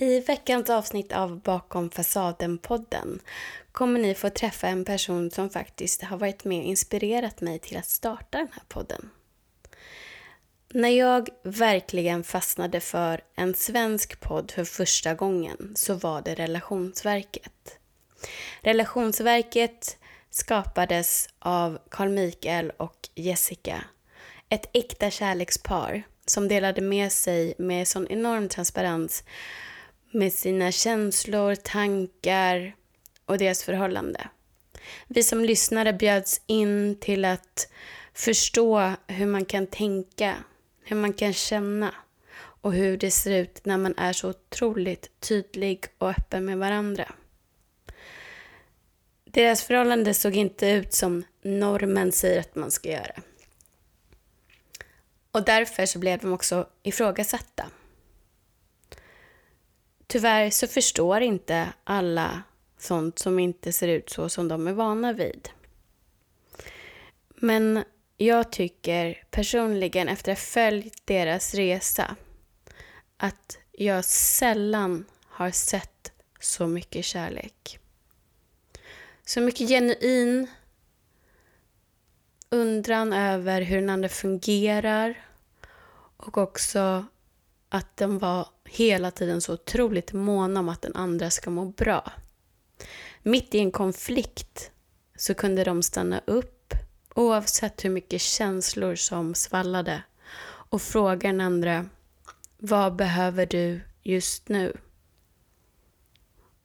I veckans avsnitt av Bakom fasaden-podden kommer ni få träffa en person som faktiskt har varit med och inspirerat mig till att starta den här podden. När jag verkligen fastnade för en svensk podd för första gången så var det Relationsverket. Relationsverket skapades av Carl Mikael och Jessica. Ett äkta kärlekspar som delade med sig med sån enorm transparens med sina känslor, tankar och deras förhållande. Vi som lyssnare bjöds in till att förstå hur man kan tänka, hur man kan känna och hur det ser ut när man är så otroligt tydlig och öppen med varandra. Deras förhållande såg inte ut som normen säger att man ska göra. Och därför så blev de också ifrågasatta. Tyvärr så förstår inte alla sånt som inte ser ut så som de är vana vid. Men jag tycker personligen efter att ha följt deras resa att jag sällan har sett så mycket kärlek. Så mycket genuin undran över hur den andra fungerar och också att den var hela tiden så otroligt måna om att den andra ska må bra. Mitt i en konflikt så kunde de stanna upp oavsett hur mycket känslor som svallade och fråga den andra vad behöver du just nu?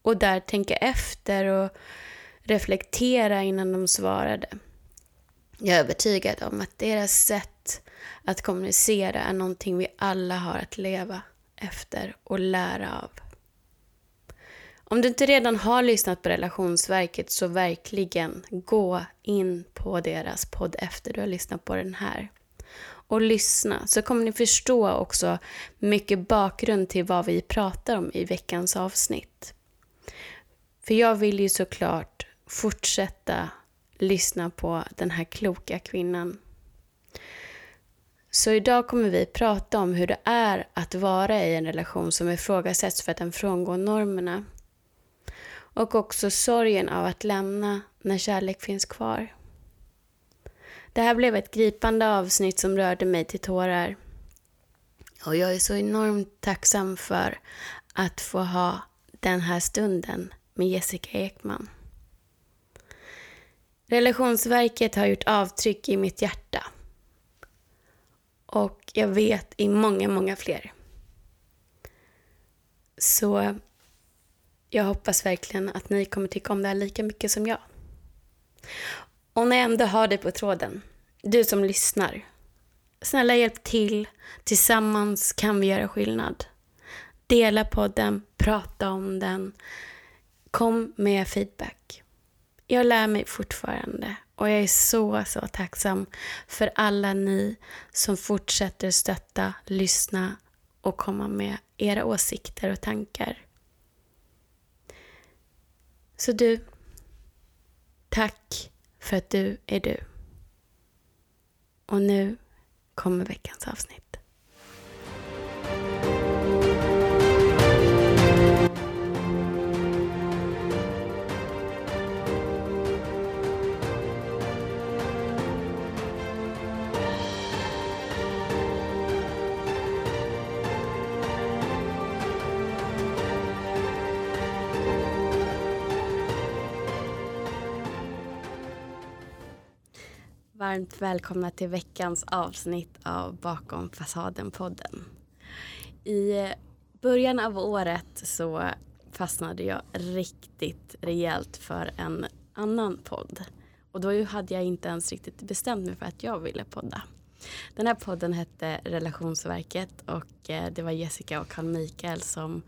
Och där tänka efter och reflektera innan de svarade. Jag är övertygad om att deras sätt att kommunicera är någonting vi alla har att leva efter och lära av. Om du inte redan har lyssnat på Relationsverket så verkligen gå in på deras podd efter du har lyssnat på den här. Och lyssna så kommer ni förstå också mycket bakgrund till vad vi pratar om i veckans avsnitt. För jag vill ju såklart fortsätta lyssna på den här kloka kvinnan. Så idag kommer vi prata om hur det är att vara i en relation som ifrågasätts för att den frångår normerna. Och också sorgen av att lämna när kärlek finns kvar. Det här blev ett gripande avsnitt som rörde mig till tårar. Och jag är så enormt tacksam för att få ha den här stunden med Jessica Ekman. Relationsverket har gjort avtryck i mitt hjärta. Och jag vet i många, många fler. Så jag hoppas verkligen att ni kommer tycka om det här lika mycket som jag. Och när jag ändå har dig på tråden, du som lyssnar. Snälla hjälp till. Tillsammans kan vi göra skillnad. Dela podden, prata om den. Kom med feedback. Jag lär mig fortfarande och jag är så, så tacksam för alla ni som fortsätter stötta, lyssna och komma med era åsikter och tankar. Så du, tack för att du är du. Och nu kommer veckans avsnitt. Varmt välkomna till veckans avsnitt av Bakom fasaden-podden. I början av året så fastnade jag riktigt rejält för en annan podd. Och då hade jag inte ens riktigt bestämt mig för att jag ville podda. Den här podden hette Relationsverket och eh, det var Jessica och Carl Mikael som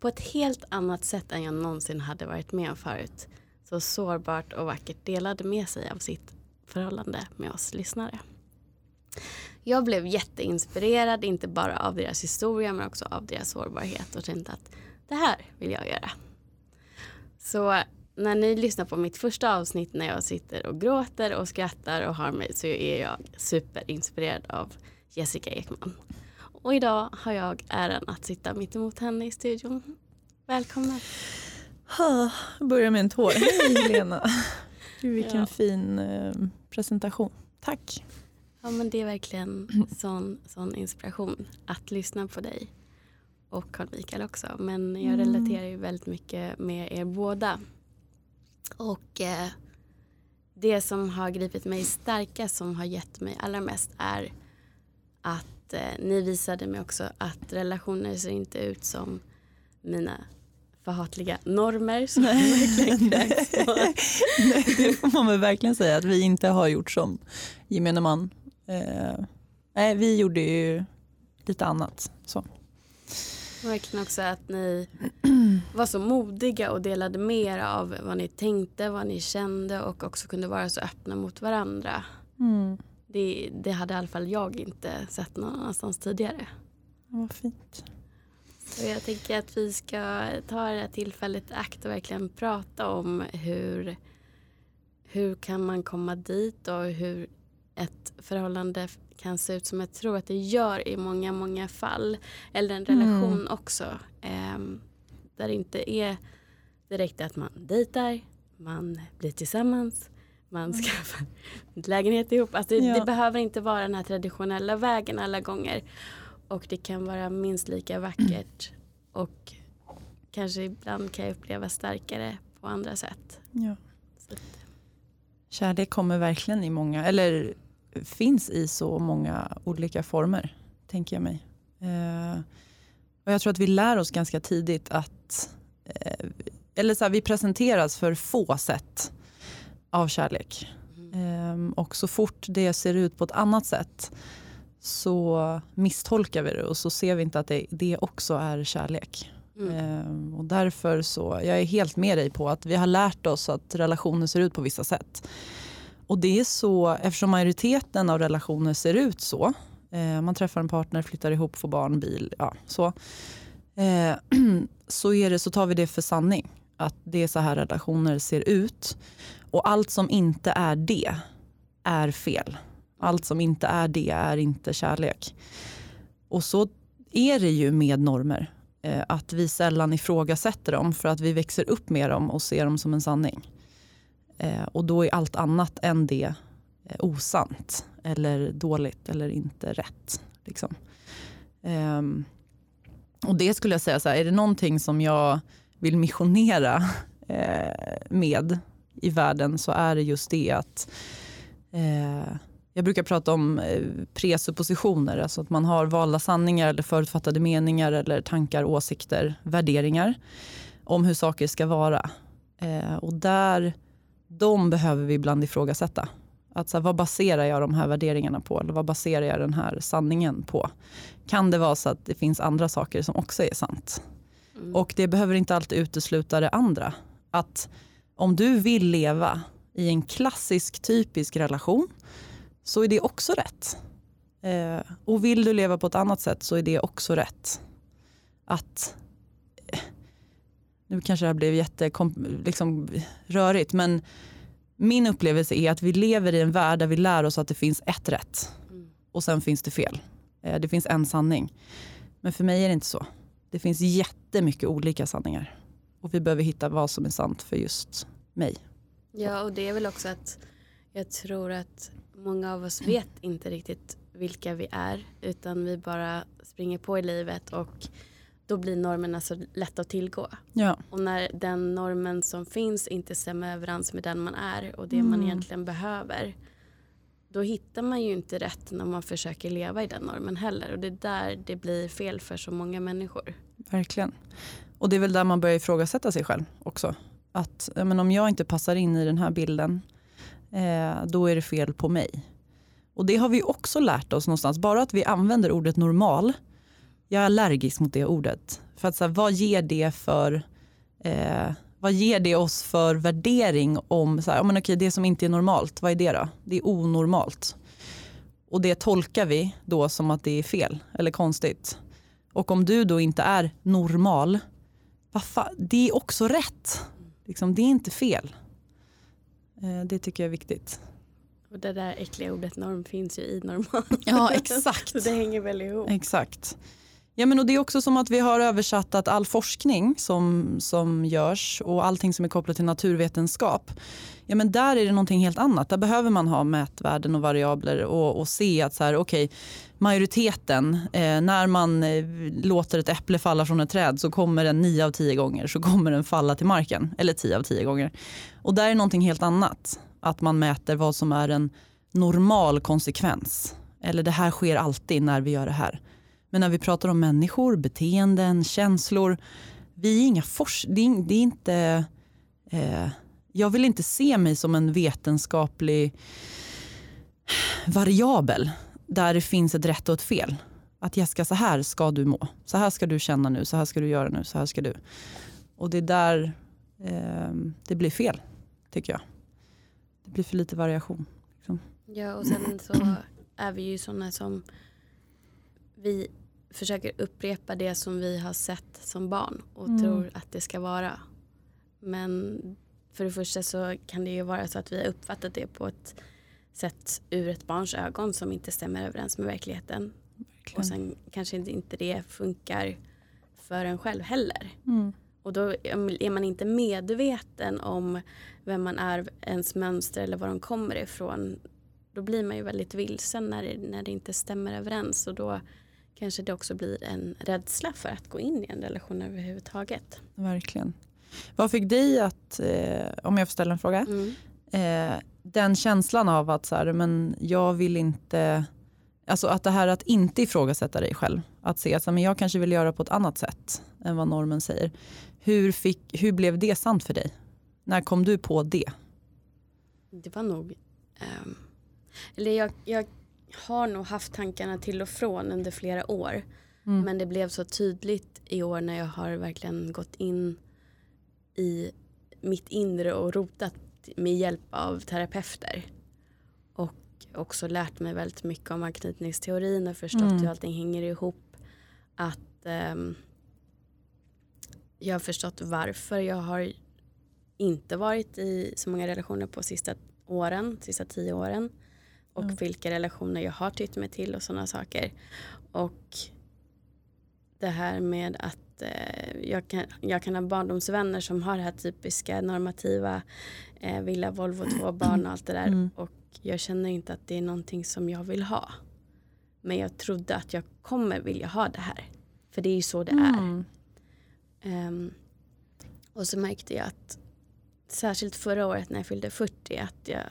på ett helt annat sätt än jag någonsin hade varit med om förut så sårbart och vackert delade med sig av sitt förhållande med oss lyssnare. Jag blev jätteinspirerad, inte bara av deras historia men också av deras sårbarhet och tänkte att det här vill jag göra. Så när ni lyssnar på mitt första avsnitt när jag sitter och gråter och skrattar och har mig så är jag superinspirerad av Jessica Ekman. Och idag har jag äran att sitta mitt emot henne i studion. Välkomna. Jag börjar med en tår. Hej Helena. Gud, vilken Ja. fin eh, presentation. Tack. Ja men det är verkligen sån, sån inspiration att lyssna på dig. Och Carl Mikael också. Men jag Mm. relaterar ju väldigt mycket med er båda. Och eh, det som har gripit mig starkast, som har gett mig allra mest är att eh, ni visade mig också att relationer ser inte ut som mina förhatliga normer som jag verkligen kräks på. Nej, det får man väl verkligen säga att vi inte har gjort som gemene man. Eh, nej, vi gjorde ju lite annat. Så. Verkligen också att ni var så modiga och delade med er av vad ni tänkte, vad ni kände och också kunde vara så öppna mot varandra. Mm. Det, det hade i alla fall jag inte sett någon annanstans tidigare. Vad fint. Så jag tänker att vi ska ta det här tillfället i akt och verkligen prata om hur, hur kan man komma dit och hur ett förhållande kan se ut som jag tror att det gör i många, många fall. Eller en relation Mm. också. ehm, där det inte är direkt att man dejtar, man blir tillsammans, man skaffar en lägenhet ihop. Alltså Ja. det behöver inte vara den här traditionella vägen alla gånger. Och det kan vara minst lika vackert och kanske ibland kan jag uppleva starkare på andra sätt. Ja. Så Kärlek kommer verkligen i många, eller finns i så många olika former, tänker jag mig. Eh, och jag tror att vi lär oss ganska tidigt att, eh, eller så här, vi presenteras för få sätt av kärlek. mm. Eh, och så fort det ser ut på ett annat sätt så misstolkar vi det och så ser vi inte att det, det också är kärlek. Mm. Eh, och därför så, jag är helt med dig på att vi har lärt oss att relationer ser ut på vissa sätt. Och det är så, eftersom majoriteten av relationer ser ut så, eh, man träffar en partner, flyttar ihop, får barn, bil, ja så. Eh, så, är det, så tar vi det för sanning, att det är så här relationer ser ut. Och allt som inte är det är fel. Allt som inte är det är inte kärlek. Och så är det ju med normer eh, att vi sällan ifrågasätter dem för att vi växer upp med dem och ser dem som en sanning. Eh, och då är allt annat än det eh, osant eller dåligt eller inte rätt. Liksom. Ehm, och det skulle jag säga, så här, är det någonting som jag vill missionera med i världen så är det just det att eh, jag brukar prata om eh, presuppositioner, alltså att man har valda sanningar eller förutfattade meningar eller tankar, åsikter, värderingar om hur saker ska vara. Eh, och där, de behöver vi ibland ifrågasätta. Att så här, vad baserar jag de här värderingarna på? Eller vad baserar jag den här sanningen på? Kan det vara så att det finns andra saker som också är sant? Mm. Och det behöver inte alltid utesluta det andra. Att om du vill leva i en klassisk typisk relation så är det också rätt. Eh, och vill du leva på ett annat sätt så är det också rätt. Att, eh, nu kanske det här blev jätte liksom, rörigt men min upplevelse är att vi lever i en värld där vi lär oss att det finns ett rätt Mm. och sen finns det fel. Eh, det finns en sanning. Men för mig är det inte så. Det finns jättemycket olika sanningar. Och vi behöver hitta vad som är sant för just mig. Ja, och det är väl också att jag tror att många av oss vet inte riktigt vilka vi är utan vi bara springer på i livet och då blir normerna så lätta att tillgå. Ja, Och när den normen som finns inte stämmer överens med den man är och det man Mm. egentligen behöver då hittar man ju inte rätt när man försöker leva i den normen heller och det är där det blir fel för så många människor. verkligen. Och det är väl där man börjar ifrågasätta sig själv också. Att men om jag inte passar in i den här bilden, Eh, då är det fel på mig. Och det har vi också lärt oss någonstans. Bara att vi använder ordet normal, jag är allergisk mot det ordet. För att så här, vad ger det för eh, vad ger det oss för värdering om så här, ja, men okej, det som inte är normalt, vad är det då? Det är onormalt. Och det tolkar vi då som att det är fel eller konstigt. Och om du då inte är normal, fa- det är också rätt. Liksom, det är inte fel. Eh, det tycker jag är viktigt. Och det där äckliga ordet norm finns ju i normal. Ja exakt. Så det hänger väl ihop. Exakt. Ja, men och det är också som att vi har översatt att all forskning som, som görs och allting som är kopplat till naturvetenskap, ja, men där är det någonting helt annat. Där behöver man ha mätvärden och variabler och, och se att så här, okay, majoriteten, eh, när man eh, låter ett äpple falla från ett träd så kommer den nio av tio gånger så kommer den falla till marken. Eller tio av tio gånger. Och där är någonting helt annat. Att man mäter vad som är en normal konsekvens. Eller det här sker alltid när vi gör det här. Men när vi pratar om människor, beteenden, känslor. Vi är inga fors det, är, det är inte... Eh, jag vill inte se mig som en vetenskaplig variabel där det finns ett rätt och ett fel. Att Jessica, så här ska du må. Så här ska du känna nu, så här ska du göra nu, så här ska du. Och det är där eh, det blir fel, tycker jag. Det blir för lite variation. Liksom. Ja, och sen så är vi ju sådana som vi försöker upprepa det som vi har sett som barn och mm. tror att det ska vara. Men för det första så kan det ju vara så att vi har uppfattat det på ett sätt ur ett barns ögon som inte stämmer överens med verkligheten. Verkligen. Och sen kanske inte det funkar för en själv heller. Mm. Och då är man inte medveten om vem man är, ens mönster eller var de kommer ifrån. Då blir man ju väldigt vilsen när det, när det inte stämmer överens. Och då kanske det också blir en rädsla för att gå in i en relation överhuvudtaget. Verkligen. Vad fick dig att, eh, om jag får ställa en fråga, mm. eh, den känslan av att så här, men jag vill inte, alltså att det här att inte ifrågasätta dig själv, att se att men jag kanske vill göra på ett annat sätt än vad normen säger. Hur, fick, hur blev det sant för dig? När kom du på det? Det var nog, um, eller jag, jag har nog haft tankarna till och från under flera år. Mm. Men det blev så tydligt i år när jag har verkligen gått in i mitt inre och rotat med hjälp av terapeuter. Och också lärt mig väldigt mycket om anknytningsteorin och förstått mm. hur allting hänger ihop. Att um, jag har förstått varför jag har inte varit i så många relationer på sista åren, sista tio åren och mm. vilka relationer jag har tytt mig till och sådana saker. Och det här med att eh, jag, kan, jag kan ha barndomsvänner som har det här typiska normativa eh, villa, Volvo, två barn och allt det där. Mm. Och jag känner inte att det är någonting som jag vill ha. Men jag trodde att jag kommer vilja ha det här. För det är ju så det mm. är. Um, och så märkte jag att särskilt förra året när jag fyllde 40 att jag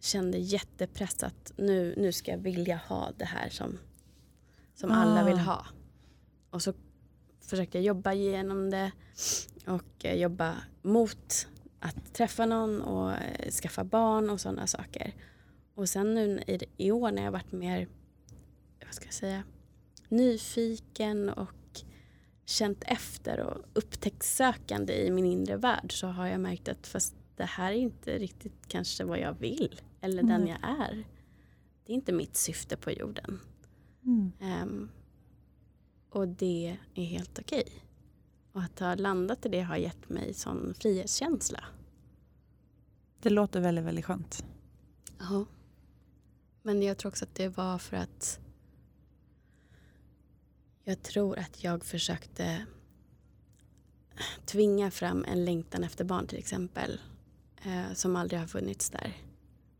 kände jättepressat. Nu, nu ska jag vilja ha det här som, som ah. alla vill ha. Och så försökte jag jobba igenom det och eh, jobba mot att träffa någon och eh, skaffa barn och sådana saker. Och sen nu i, i år när jag varit mer, vad ska jag säga, nyfiken och känt efter och upptäcktssökande i min inre värld så har jag märkt att fast det här är inte riktigt kanske vad jag vill eller mm. den jag är. Det är inte mitt syfte på jorden. Mm. Um, och det är helt okej. Okay. Och att ha landat i det har gett mig sån frihetskänsla. Det låter väldigt, väldigt skönt. Ja. Men jag tror också att det var för att jag tror att jag försökte tvinga fram en längtan efter barn till exempel eh, som aldrig har funnits där.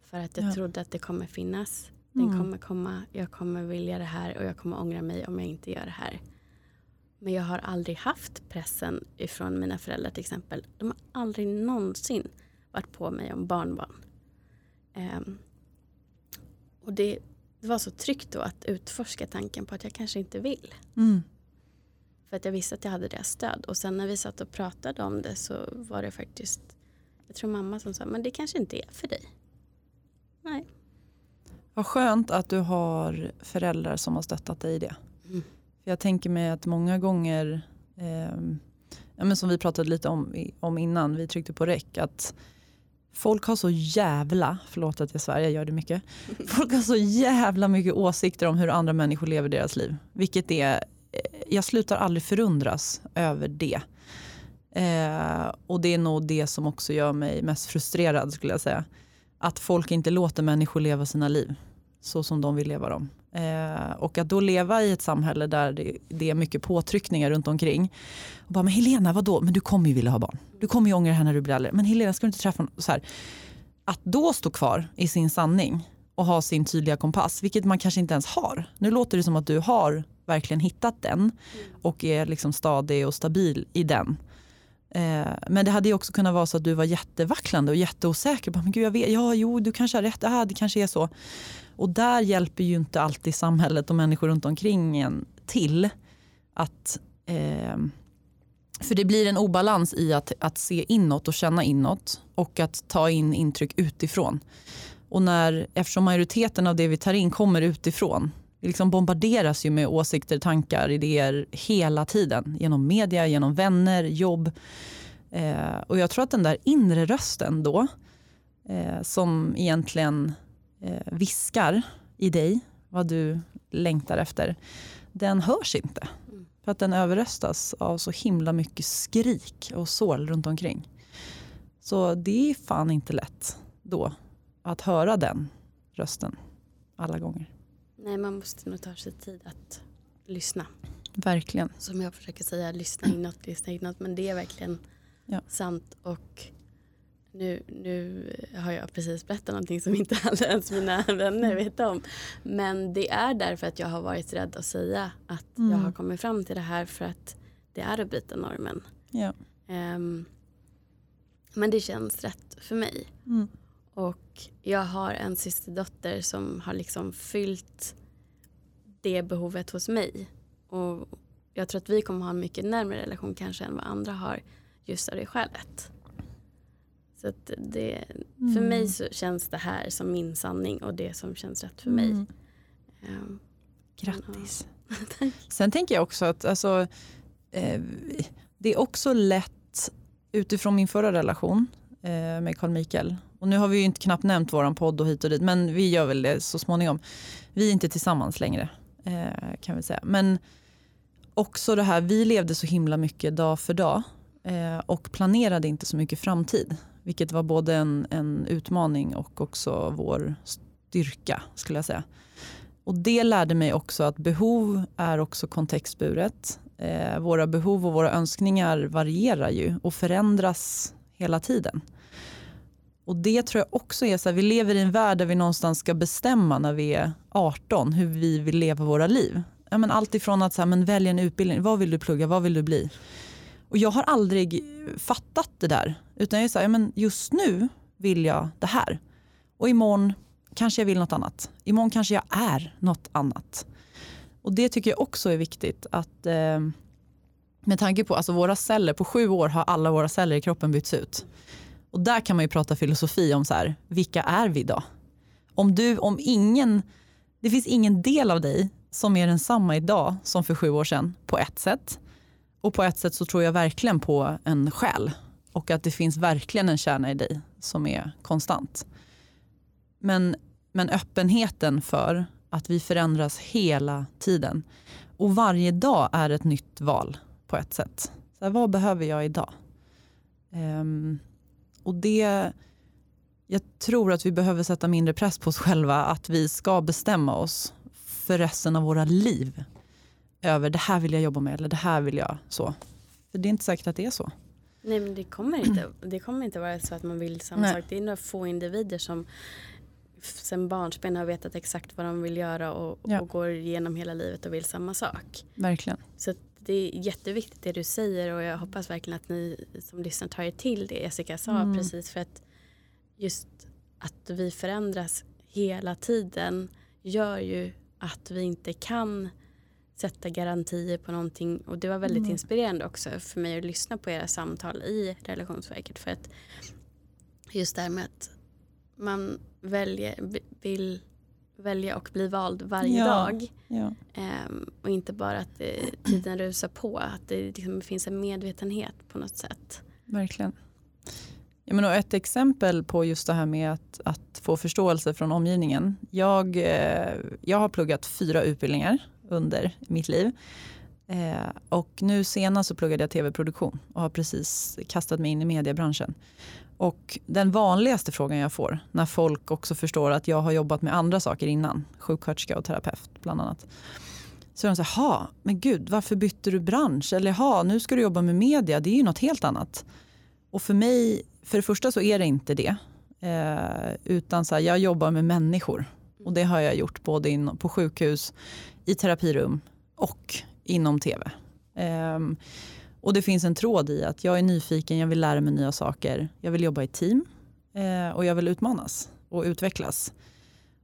För att jag ja. trodde att det kommer finnas. Den mm. kommer komma, jag kommer vilja det här och jag kommer ångra mig om jag inte gör det här. Men jag har aldrig haft pressen ifrån mina föräldrar till exempel. De har aldrig någonsin varit på mig om barnbarn. Um, och det, det, var så tryggt då att utforska tanken på att jag kanske inte vill. Mm. För att jag visste att jag hade deras stöd. Och sen när vi satt och pratade om det så var det faktiskt, jag tror mamma som sa, men det kanske inte är för dig. Nej. Vad skönt att du har föräldrar som har stöttat dig i det. Mm. För jag tänker mig att många gånger, eh, ja, men som vi pratade lite om, om innan vi tryckte på räck, att folk har så jävla, förlåt att jag svär, jag gör det mycket. Folk har så jävla mycket åsikter om hur andra människor lever deras liv. Vilket är, eh, jag slutar aldrig förundras över det. Eh, och det är nog det som också gör mig mest frustrerad skulle jag säga. att folk inte låter människor leva sina liv så som de vill leva dem. Eh, och att då leva i ett samhälle där det, det är mycket påtryckningar runt omkring. Och bara, men Helena, vadå? Men du kommer ju vilja ha barn. Du kommer ju ångra det här när du blir äldre. Men Helena, ska du inte träffa någon? Så här, Att då stå kvar i sin sanning och ha sin tydliga kompass, vilket man kanske inte ens har. Nu låter det som att du har verkligen hittat den och är liksom stadig och stabil i den. Eh, men det hade ju också kunnat vara så att du var jättevacklande och jätteosäker. men Gud, jag vet, ja, jo, du kanske har rätt. Ah, det kanske är så. Och där hjälper ju inte alltid samhället och människor runt omkring en till. att... Eh, för det blir en obalans i att, att se inåt och känna inåt och att ta in intryck utifrån. Och när, eftersom majoriteten av det vi tar in kommer utifrån vi liksom bombarderas ju med åsikter, tankar, idéer hela tiden. Genom media, genom vänner, jobb. Eh, och jag tror att den där inre rösten då, eh, som egentligen eh, viskar i dig vad du längtar efter, den hörs inte. För att den överröstas av så himla mycket skrik och sål runt omkring. Så det är fan inte lätt då att höra den rösten alla gånger. Nej, man måste nog ta sig tid att lyssna. Verkligen. Som jag försöker säga, lyssna inåt, lyssna inåt. Men det är verkligen ja. sant. Och nu, nu har jag precis berättat någonting som inte alla ens mina vänner vet om. Men det är därför att jag har varit rädd att säga att mm. jag har kommit fram till det här för att det är att bryta normen. Ja. Um, men det känns rätt för mig. Mm. Och jag har en systerdotter som har liksom fyllt det behovet hos mig. Och jag tror att vi kommer ha en mycket närmare relation kanske än vad andra har just av det skälet. Så det, mm. för mig så känns det här som min sanning och det som känns rätt för mig. Um, Grattis. Ja. Sen tänker jag också att alltså, eh, det är också lätt utifrån min förra relation eh, med Carl Mikael och nu har vi ju inte knappt nämnt våran podd och hit och dit, men vi gör väl det så småningom. Vi är inte tillsammans längre eh, kan vi säga. Men också det här, vi levde så himla mycket dag för dag eh, och planerade inte så mycket framtid. Vilket var både en, en utmaning och också vår styrka skulle jag säga. Och det lärde mig också att behov är också kontextburet. Eh, våra behov och våra önskningar varierar ju och förändras hela tiden. Och det tror jag också är så här, vi lever i en värld där vi någonstans ska bestämma när vi är 18 hur vi vill leva våra liv. Ja, men allt ifrån att så här, men välja en utbildning, vad vill du plugga, vad vill du bli? Och jag har aldrig fattat det där. Utan jag är så här, ja, men just nu vill jag det här. Och imorgon kanske jag vill något annat. Imorgon kanske jag är något annat. Och det tycker jag också är viktigt att eh, med tanke på alltså våra celler, på sju år har alla våra celler i kroppen bytts ut. Och där kan man ju prata filosofi om så här, vilka är vi då? Om du, om ingen, det finns ingen del av dig som är densamma idag som för sju år sedan på ett sätt. Och på ett sätt så tror jag verkligen på en själ och att det finns verkligen en kärna i dig som är konstant. Men, men öppenheten för att vi förändras hela tiden. Och varje dag är ett nytt val på ett sätt. Så här, vad behöver jag idag? Um, och det, jag tror att vi behöver sätta mindre press på oss själva att vi ska bestämma oss för resten av våra liv över det här vill jag jobba med eller det här vill jag så. För det är inte säkert att det är så. Nej men det kommer inte, det kommer inte vara så att man vill samma Nej. sak. Det är några få individer som sen barnsben har vetat exakt vad de vill göra och, ja. och, går igenom hela livet och vill samma sak. Verkligen. Så det är jätteviktigt det du säger och jag hoppas verkligen att ni som lyssnar tar er till det Jessica sa mm. precis för att just att vi förändras hela tiden gör ju att vi inte kan sätta garantier på någonting och det var väldigt mm. inspirerande också för mig att lyssna på era samtal i relationsverket för att just det här med att man väljer, vill välja och bli vald varje ja, dag. Ja. Um, och inte bara att det, tiden rusar på, att det liksom finns en medvetenhet på något sätt. Verkligen. Ja, men ett exempel på just det här med att, att få förståelse från omgivningen. Jag, eh, jag har pluggat fyra utbildningar under mitt liv. Eh, och nu senast så pluggade jag tv-produktion och har precis kastat mig in i mediebranschen. Och den vanligaste frågan jag får när folk också förstår att jag har jobbat med andra saker innan, sjuksköterska och terapeut bland annat. Så är de så här, men gud varför bytte du bransch? Eller ha, nu ska du jobba med media, det är ju något helt annat. Och för mig, för det första så är det inte det. Eh, utan så här, jag jobbar med människor. Och det har jag gjort både in, på sjukhus, i terapirum och inom tv. Eh, och det finns en tråd i att jag är nyfiken, jag vill lära mig nya saker. Jag vill jobba i team eh, och jag vill utmanas och utvecklas.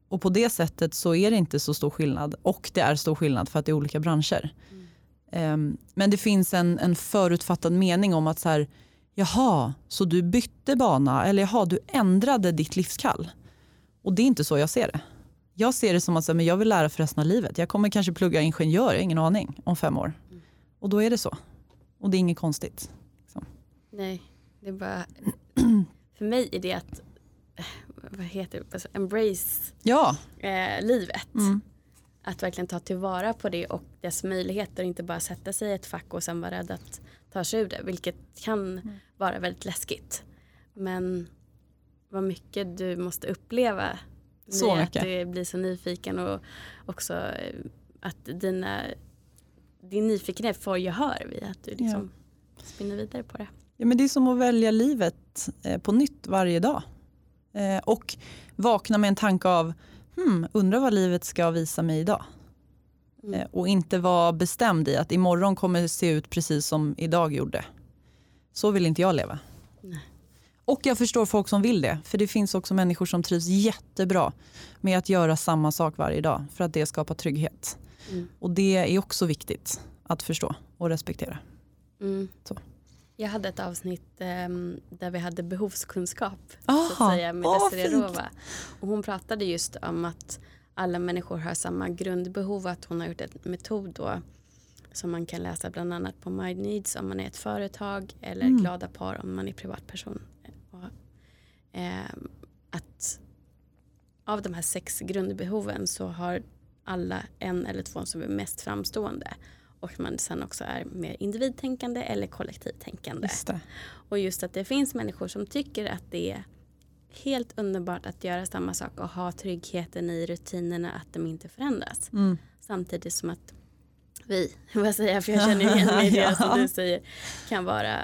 Och på det sättet så är det inte så stor skillnad. Och det är stor skillnad för att det är olika branscher. Mm. men det finns en, en förutfattad mening om att så här, jaha, så du bytte bana eller jaha, du ändrade ditt livskall. Och det är inte så jag ser det. Jag ser det som att men jag vill lära för resten av livet. Jag kommer kanske plugga ingenjör, ingen aning, om fem år. Mm. Och då är det så. Och det är inget konstigt. Liksom. Nej, det är bara... för mig är det att vad heter det, alltså, embrace ja. eh, livet. Mm. Att verkligen ta tillvara på det och dess möjligheter och inte bara sätta sig i ett fack och sen vara rädd att ta sig ur det. Vilket kan mm. vara väldigt läskigt. Men vad mycket du måste uppleva. Så mycket. Att du blir så nyfiken och också eh, att dina, din nyfikenhet får gehör vid att du liksom ja. spinner vidare på det. Ja, men det är som att välja livet eh, på nytt varje dag. Eh, och vakna med en tanke av, hmm, undrar vad livet ska visa mig idag. Mm. Eh, och inte vara bestämd i att imorgon kommer det se ut precis som idag gjorde. Så vill inte jag leva. Nej. Och jag förstår folk som vill det. För det finns också människor som trivs jättebra med att göra samma sak varje dag. För att det skapar trygghet. Mm. Och det är också viktigt att förstå och respektera. Mm. Så. Jag hade ett avsnitt um, där vi hade behovskunskap Aha, så att säga, med Desiree Rova. Och hon pratade just om att alla människor har samma grundbehov. Att hon har gjort en metod då som man kan läsa bland annat på My Needs om man är ett företag eller mm. Glada par om man är privatperson. Och, eh, att av de här sex grundbehoven så har alla en eller två som är mest framstående och man sen också är mer individtänkande eller kollektivtänkande. Just och just att det finns människor som tycker att det är helt underbart att göra samma sak och ha tryggheten i rutinerna att de inte förändras. Mm. Samtidigt som att vi, vad säger jag, för jag känner igen mig i det som du säger, kan vara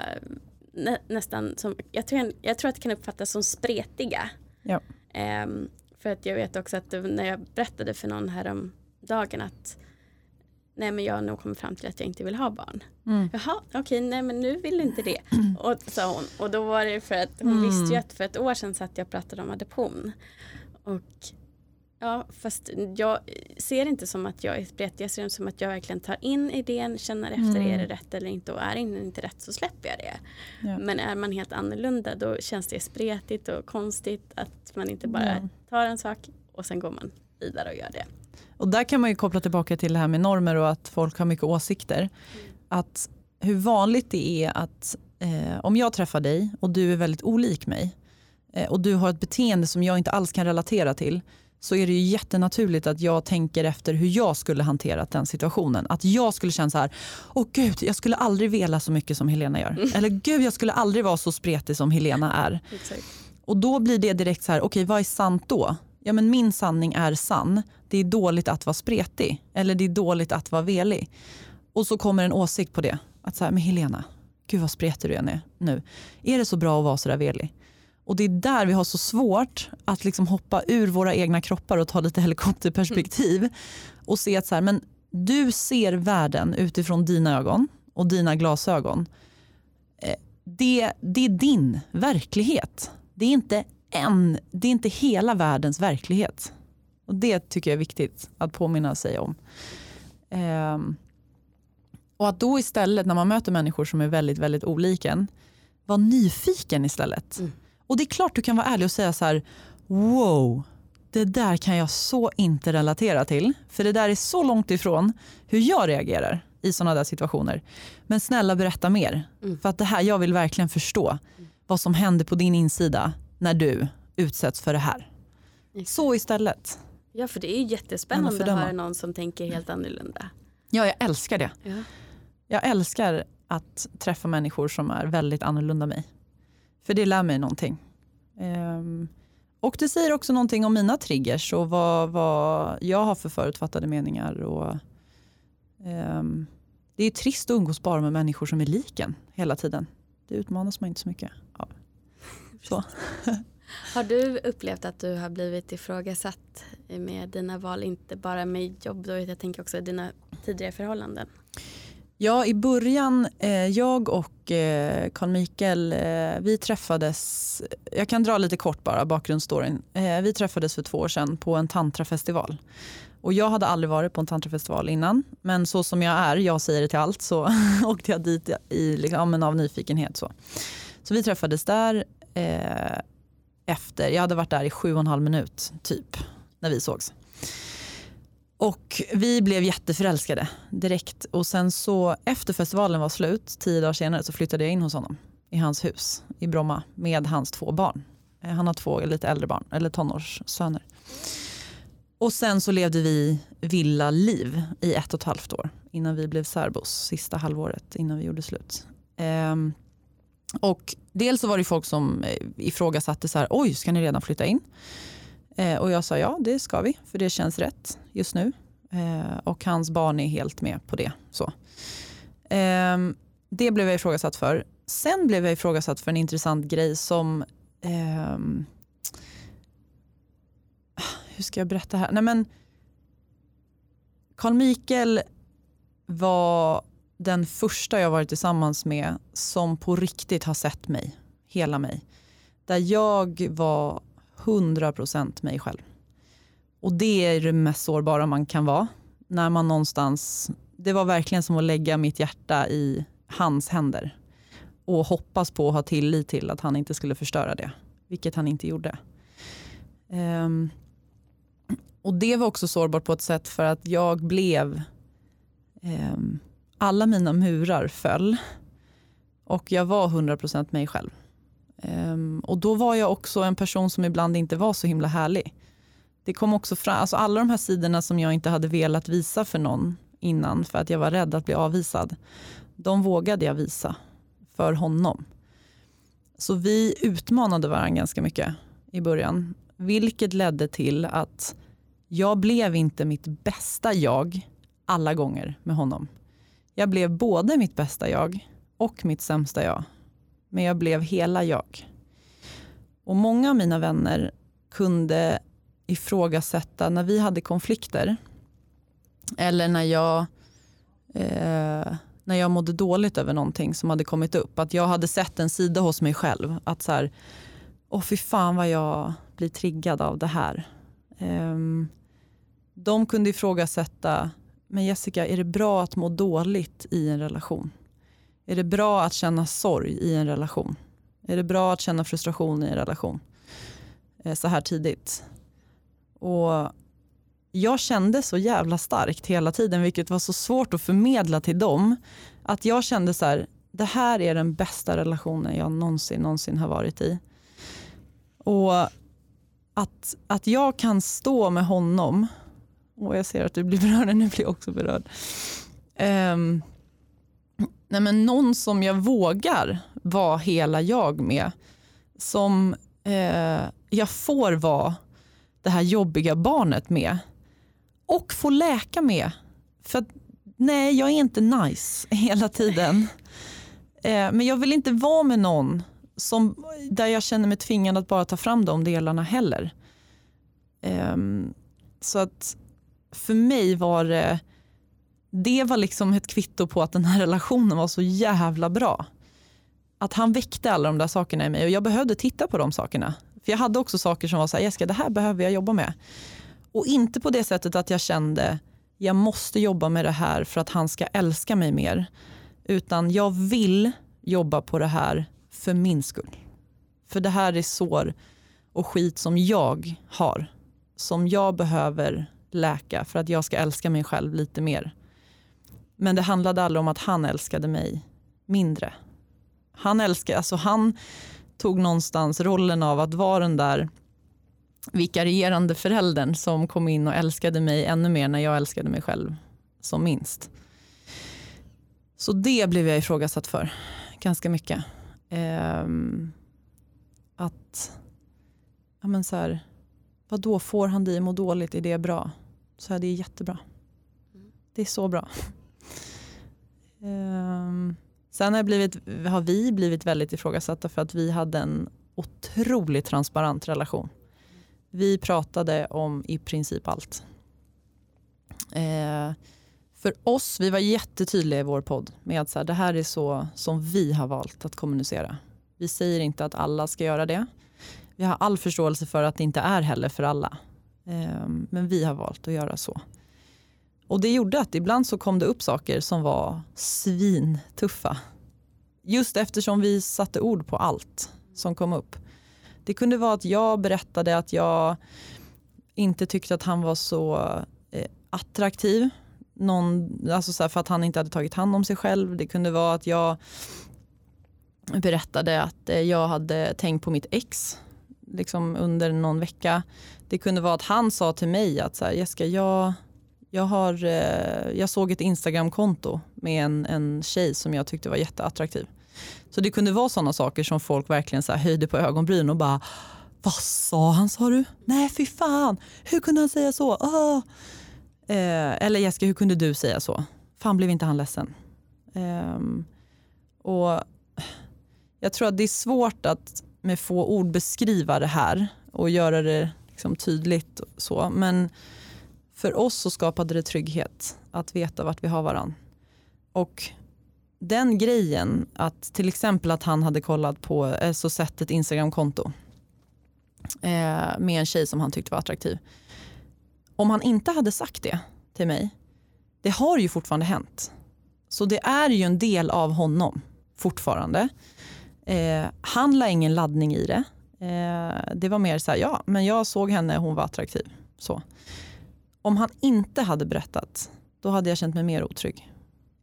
nä, nästan som, jag tror, jag tror att det kan uppfattas som spretiga. Ja. Um, för att jag vet också att när jag berättade för någon här om dagen att nej men jag har nog kommit fram till att jag inte vill ha barn. Mm. Jaha, okej, okay, nej men nu vill du inte det. Och, sa hon. Och då var det för att hon mm. visste ju att för ett år sedan satt jag och pratade om adoption. Och ja, fast jag ser inte som att jag är spretig, jag ser det som att jag verkligen tar in idén, känner efter, mm. är det rätt eller inte och är det inte rätt så släpper jag det. Ja. Men är man helt annorlunda då känns det spretigt och konstigt att man inte bara tar en sak och sen går man vidare och gör det. Och där kan man ju koppla tillbaka till det här med normer och att folk har mycket åsikter. Mm. Att hur vanligt det är att eh, om jag träffar dig och du är väldigt olik mig eh, och du har ett beteende som jag inte alls kan relatera till så är det ju jättenaturligt att jag tänker efter hur jag skulle hanterat den situationen. Att jag skulle känna så här, åh gud, jag skulle aldrig vela så mycket som Helena gör. Mm. Eller gud, jag skulle aldrig vara så spretig som Helena är. Exakt. Och då blir det direkt så här, okej okay, vad är sant då? ja, men min sanning är sann. Det är dåligt att vara spretig eller det är dåligt att vara velig. Och så kommer en åsikt på det. Att så här, men Helena, gud vad spretig du är nu. Är det så bra att vara så där velig? Och det är där vi har så svårt att liksom hoppa ur våra egna kroppar och ta lite helikopterperspektiv. Och se att så här, men du ser världen utifrån dina ögon och dina glasögon. Eh, det, det är din verklighet. Det är inte en, det är inte hela världens verklighet. Och Det tycker jag är viktigt att påminna sig om. Ehm. och att då istället när man möter människor som är väldigt, väldigt olika en, vara nyfiken istället. Mm. Och det är klart du kan vara ärlig och säga så här, wow, det där kan jag så inte relatera till. För det där är så långt ifrån hur jag reagerar i sådana där situationer. Men snälla berätta mer. Mm. För att det här, jag vill verkligen förstå vad som händer på din insida när du utsätts för det här. Så istället. Ja för det är ju jättespännande att höra någon som tänker helt annorlunda. Ja jag älskar det. Ja. Jag älskar att träffa människor som är väldigt annorlunda mig. För det lär mig någonting. Um, och det säger också någonting om mina triggers och vad, vad jag har för förutfattade meningar. Och, um, det är trist att umgås bara med människor som är liken hela tiden. Det utmanas man inte så mycket av. Så. Har du upplevt att du har blivit ifrågasatt med dina val, inte bara med jobb, då, jag tänker också dina tidigare förhållanden? Ja, i början, eh, jag och eh, Carl Mikael, eh, vi träffades, jag kan dra lite kort bara bakgrundsstoryn. Eh, vi träffades för två år sedan på en tantrafestival. Och jag hade aldrig varit på en tantrafestival innan, men så som jag är, jag säger det till allt, så åkte jag dit i, liksom, av nyfikenhet. Så. så vi träffades där eh, efter, jag hade varit där i sju och en halv minut typ, när vi sågs. Och vi blev jätteförälskade direkt. Och sen så efter festivalen var slut, tio dagar senare, så flyttade jag in hos honom i hans hus i Bromma med hans två barn. Eh, han har två lite äldre barn, eller tonårssöner. Och sen så levde vi villa-liv i ett och ett halvt år innan vi blev särbos, sista halvåret innan vi gjorde slut. Ehm, och dels så var det folk som eh, ifrågasatte så här, oj ska ni redan flytta in? Eh, och jag sa ja det ska vi för det känns rätt just nu. Eh, och hans barn är helt med på det. Så. Eh, det blev jag ifrågasatt för. Sen blev jag ifrågasatt för en intressant grej som ehm, hur ska jag berätta här? Nej, men Carl Mikael var den första jag varit tillsammans med som på riktigt har sett mig, hela mig. Där jag var 100% mig själv. Och det är det mest sårbara man kan vara. När man någonstans, det var verkligen som att lägga mitt hjärta i hans händer. Och hoppas på och ha tillit till att han inte skulle förstöra det. Vilket han inte gjorde. Um, och det var också sårbart på ett sätt för att jag blev um, alla mina murar föll och jag var 100% mig själv. Um, och då var jag också en person som ibland inte var så himla härlig. Det kom också fram, alltså alla de här sidorna som jag inte hade velat visa för någon innan för att jag var rädd att bli avvisad. De vågade jag visa för honom. Så vi utmanade varandra ganska mycket i början. Vilket ledde till att jag blev inte mitt bästa jag alla gånger med honom. Jag blev både mitt bästa jag och mitt sämsta jag. Men jag blev hela jag. Och många av mina vänner kunde ifrågasätta när vi hade konflikter eller när jag, eh, när jag mådde dåligt över någonting som hade kommit upp. Att jag hade sett en sida hos mig själv. Att så här, åh fy fan vad jag blir triggad av det här. Eh, de kunde ifrågasätta men Jessica, är det bra att må dåligt i en relation? Är det bra att känna sorg i en relation? Är det bra att känna frustration i en relation? Eh, så här tidigt. Och jag kände så jävla starkt hela tiden, vilket var så svårt att förmedla till dem. Att jag kände så här, det här är den bästa relationen jag någonsin, någonsin har varit i. Och att, att jag kan stå med honom och jag ser att du blir berörd, nu blir jag också berörd. Um, nej men någon som jag vågar vara hela jag med. Som eh, jag får vara det här jobbiga barnet med. Och få läka med. För att, nej, jag är inte nice hela tiden. Eh, men jag vill inte vara med någon som, där jag känner mig tvingad att bara ta fram de delarna heller. Eh, så att för mig var det, det var liksom ett kvitto på att den här relationen var så jävla bra. Att han väckte alla de där sakerna i mig och jag behövde titta på de sakerna. För jag hade också saker som var så här, Jessica det här behöver jag jobba med. Och inte på det sättet att jag kände, jag måste jobba med det här för att han ska älska mig mer. Utan jag vill jobba på det här för min skull. För det här är sår och skit som jag har. Som jag behöver läka för att jag ska älska mig själv lite mer. Men det handlade aldrig om att han älskade mig mindre. Han, älskade, alltså han tog någonstans rollen av att vara den där vikarierande föräldern som kom in och älskade mig ännu mer när jag älskade mig själv som minst. Så det blev jag ifrågasatt för ganska mycket. Eh, att, ja men så här, vadå får han dig må dåligt, är det bra? Så här, det är jättebra. Det är så bra. Um, sen har, blivit, har vi blivit väldigt ifrågasatta för att vi hade en otroligt transparent relation. Vi pratade om i princip allt. Eh, för oss, vi var jättetydliga i vår podd med att så här, det här är så som vi har valt att kommunicera. Vi säger inte att alla ska göra det. Vi har all förståelse för att det inte är heller för alla. Eh, men vi har valt att göra så. Och det gjorde att ibland så kom det upp saker som var svintuffa. Just eftersom vi satte ord på allt som kom upp. Det kunde vara att jag berättade att jag inte tyckte att han var så eh, attraktiv. Någon, alltså så för att han inte hade tagit hand om sig själv. Det kunde vara att jag berättade att eh, jag hade tänkt på mitt ex liksom under någon vecka. Det kunde vara att han sa till mig att så här, Jessica, jag, jag, har, eh, jag såg ett Instagramkonto med en, en tjej som jag tyckte var jätteattraktiv. Så det kunde vara sådana saker som folk verkligen så höjde på ögonbryn och bara Vad sa han sa du? Nej fy fan, hur kunde han säga så? Oh. Eh, eller Jessica, hur kunde du säga så? Fan blev inte han ledsen? Eh, och jag tror att det är svårt att med få ord beskriva det här och göra det liksom tydligt. så. Men för oss så skapade det trygghet att veta vart vi har varandra. Och den grejen, att till exempel att han hade kollat på, eh, så sett ett Instagramkonto eh, med en tjej som han tyckte var attraktiv. Om han inte hade sagt det till mig, det har ju fortfarande hänt. Så det är ju en del av honom fortfarande. Eh, han la ingen laddning i det. Eh, det var mer så här, ja, men jag såg henne, hon var attraktiv. Så. Om han inte hade berättat, då hade jag känt mig mer otrygg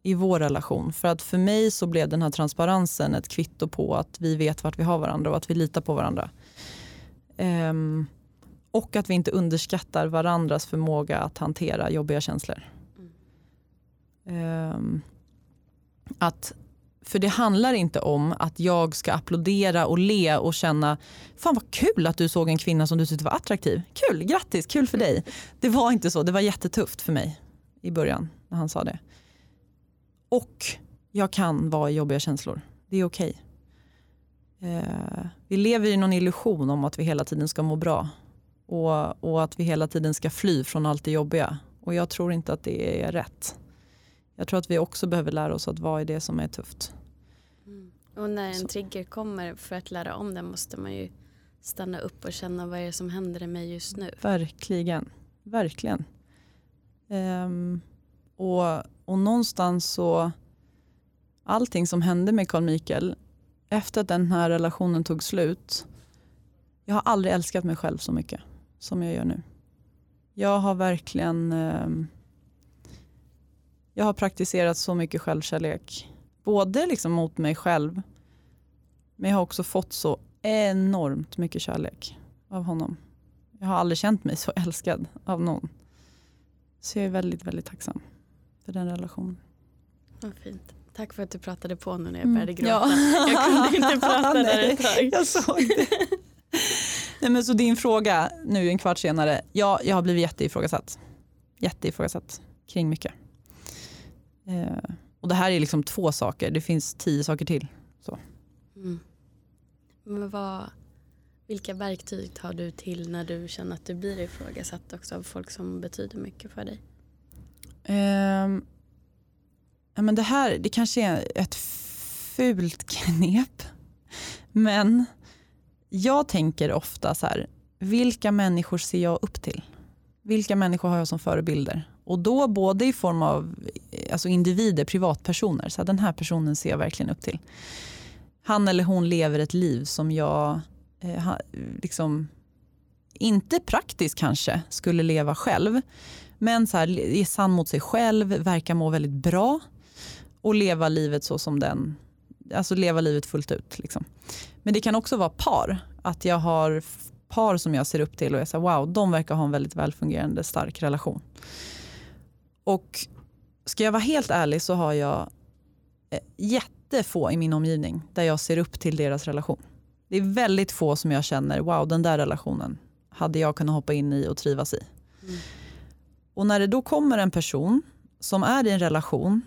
i vår relation. För att för mig så blev den här transparensen ett kvitto på att vi vet vart vi har varandra och att vi litar på varandra. Um, och att vi inte underskattar varandras förmåga att hantera jobbiga känslor. Um, att, för det handlar inte om att jag ska applådera och le och känna Fan vad kul att du såg en kvinna som du tyckte var attraktiv. Kul, grattis, kul för dig. Det var inte så, det var jättetufft för mig i början när han sa det. Och jag kan vara i jobbiga känslor. Det är okej. Okay. Eh, vi lever i någon illusion om att vi hela tiden ska må bra. Och, och att vi hela tiden ska fly från allt det jobbiga. Och jag tror inte att det är rätt. Jag tror att vi också behöver lära oss att vara i det som är tufft. Och när en Så. trigger kommer för att lära om den måste man ju stanna upp och känna vad är det som händer i mig just nu. Verkligen. Verkligen. Um, och, och någonstans så, allting som hände med Carl Mikael efter att den här relationen tog slut, jag har aldrig älskat mig själv så mycket som jag gör nu. Jag har verkligen eh, jag har praktiserat så mycket självkärlek. Både liksom mot mig själv, men jag har också fått så enormt mycket kärlek av honom. Jag har aldrig känt mig så älskad av någon. Så jag är väldigt, väldigt tacksam för den relationen. Vad fint. Tack för att du pratade på nu när jag började gråta. Ja. Jag kunde inte prata där ett tag. Jag såg det. Nej, men så din fråga nu en kvart senare. Ja, jag har blivit jätteifrågasatt. Jätteifrågasatt kring mycket. Eh, och det här är liksom två saker. Det finns tio saker till. Så. Mm. Men vad, vilka verktyg tar du till när du känner att du blir ifrågasatt också av folk som betyder mycket för dig? Um, ja, men det här det kanske är ett fult knep. Men jag tänker ofta så här, vilka människor ser jag upp till? Vilka människor har jag som förebilder? Och då både i form av alltså individer, privatpersoner. Så här, den här personen ser jag verkligen upp till. Han eller hon lever ett liv som jag eh, liksom, inte praktiskt kanske skulle leva själv. Men så här, är sann mot sig själv, verkar må väldigt bra och leva livet så som den, alltså leva livet fullt ut. Liksom. Men det kan också vara par, att jag har par som jag ser upp till och jag säger wow, de verkar ha en väldigt välfungerande stark relation. Och ska jag vara helt ärlig så har jag eh, jättefå i min omgivning där jag ser upp till deras relation. Det är väldigt få som jag känner, wow den där relationen hade jag kunnat hoppa in i och trivas i. Mm. Och när det då kommer en person som är i en relation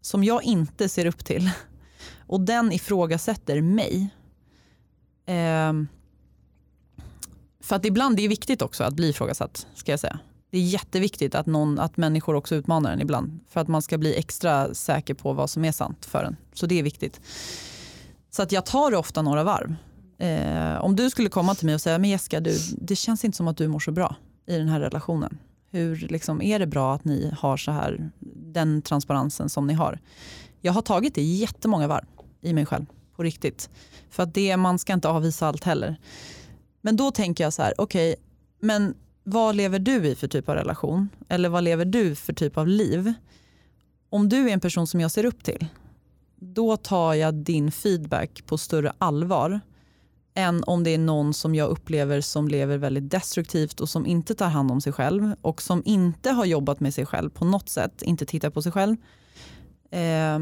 som jag inte ser upp till och den ifrågasätter mig. Eh, för att ibland, det är viktigt också att bli ifrågasatt, ska jag säga. Det är jätteviktigt att, någon, att människor också utmanar en ibland. För att man ska bli extra säker på vad som är sant för en. Så det är viktigt. Så att jag tar det ofta några varv. Eh, om du skulle komma till mig och säga, men Jessica, du, det känns inte som att du mår så bra i den här relationen. Hur liksom, är det bra att ni har så här, den transparensen som ni har? Jag har tagit det jättemånga varv i mig själv, på riktigt. För att det, man ska inte avvisa allt heller. Men då tänker jag så här, okej, okay, men vad lever du i för typ av relation? Eller vad lever du för typ av liv? Om du är en person som jag ser upp till, då tar jag din feedback på större allvar än om det är någon som jag upplever som lever väldigt destruktivt och som inte tar hand om sig själv och som inte har jobbat med sig själv på något sätt, inte tittar på sig själv. Eh,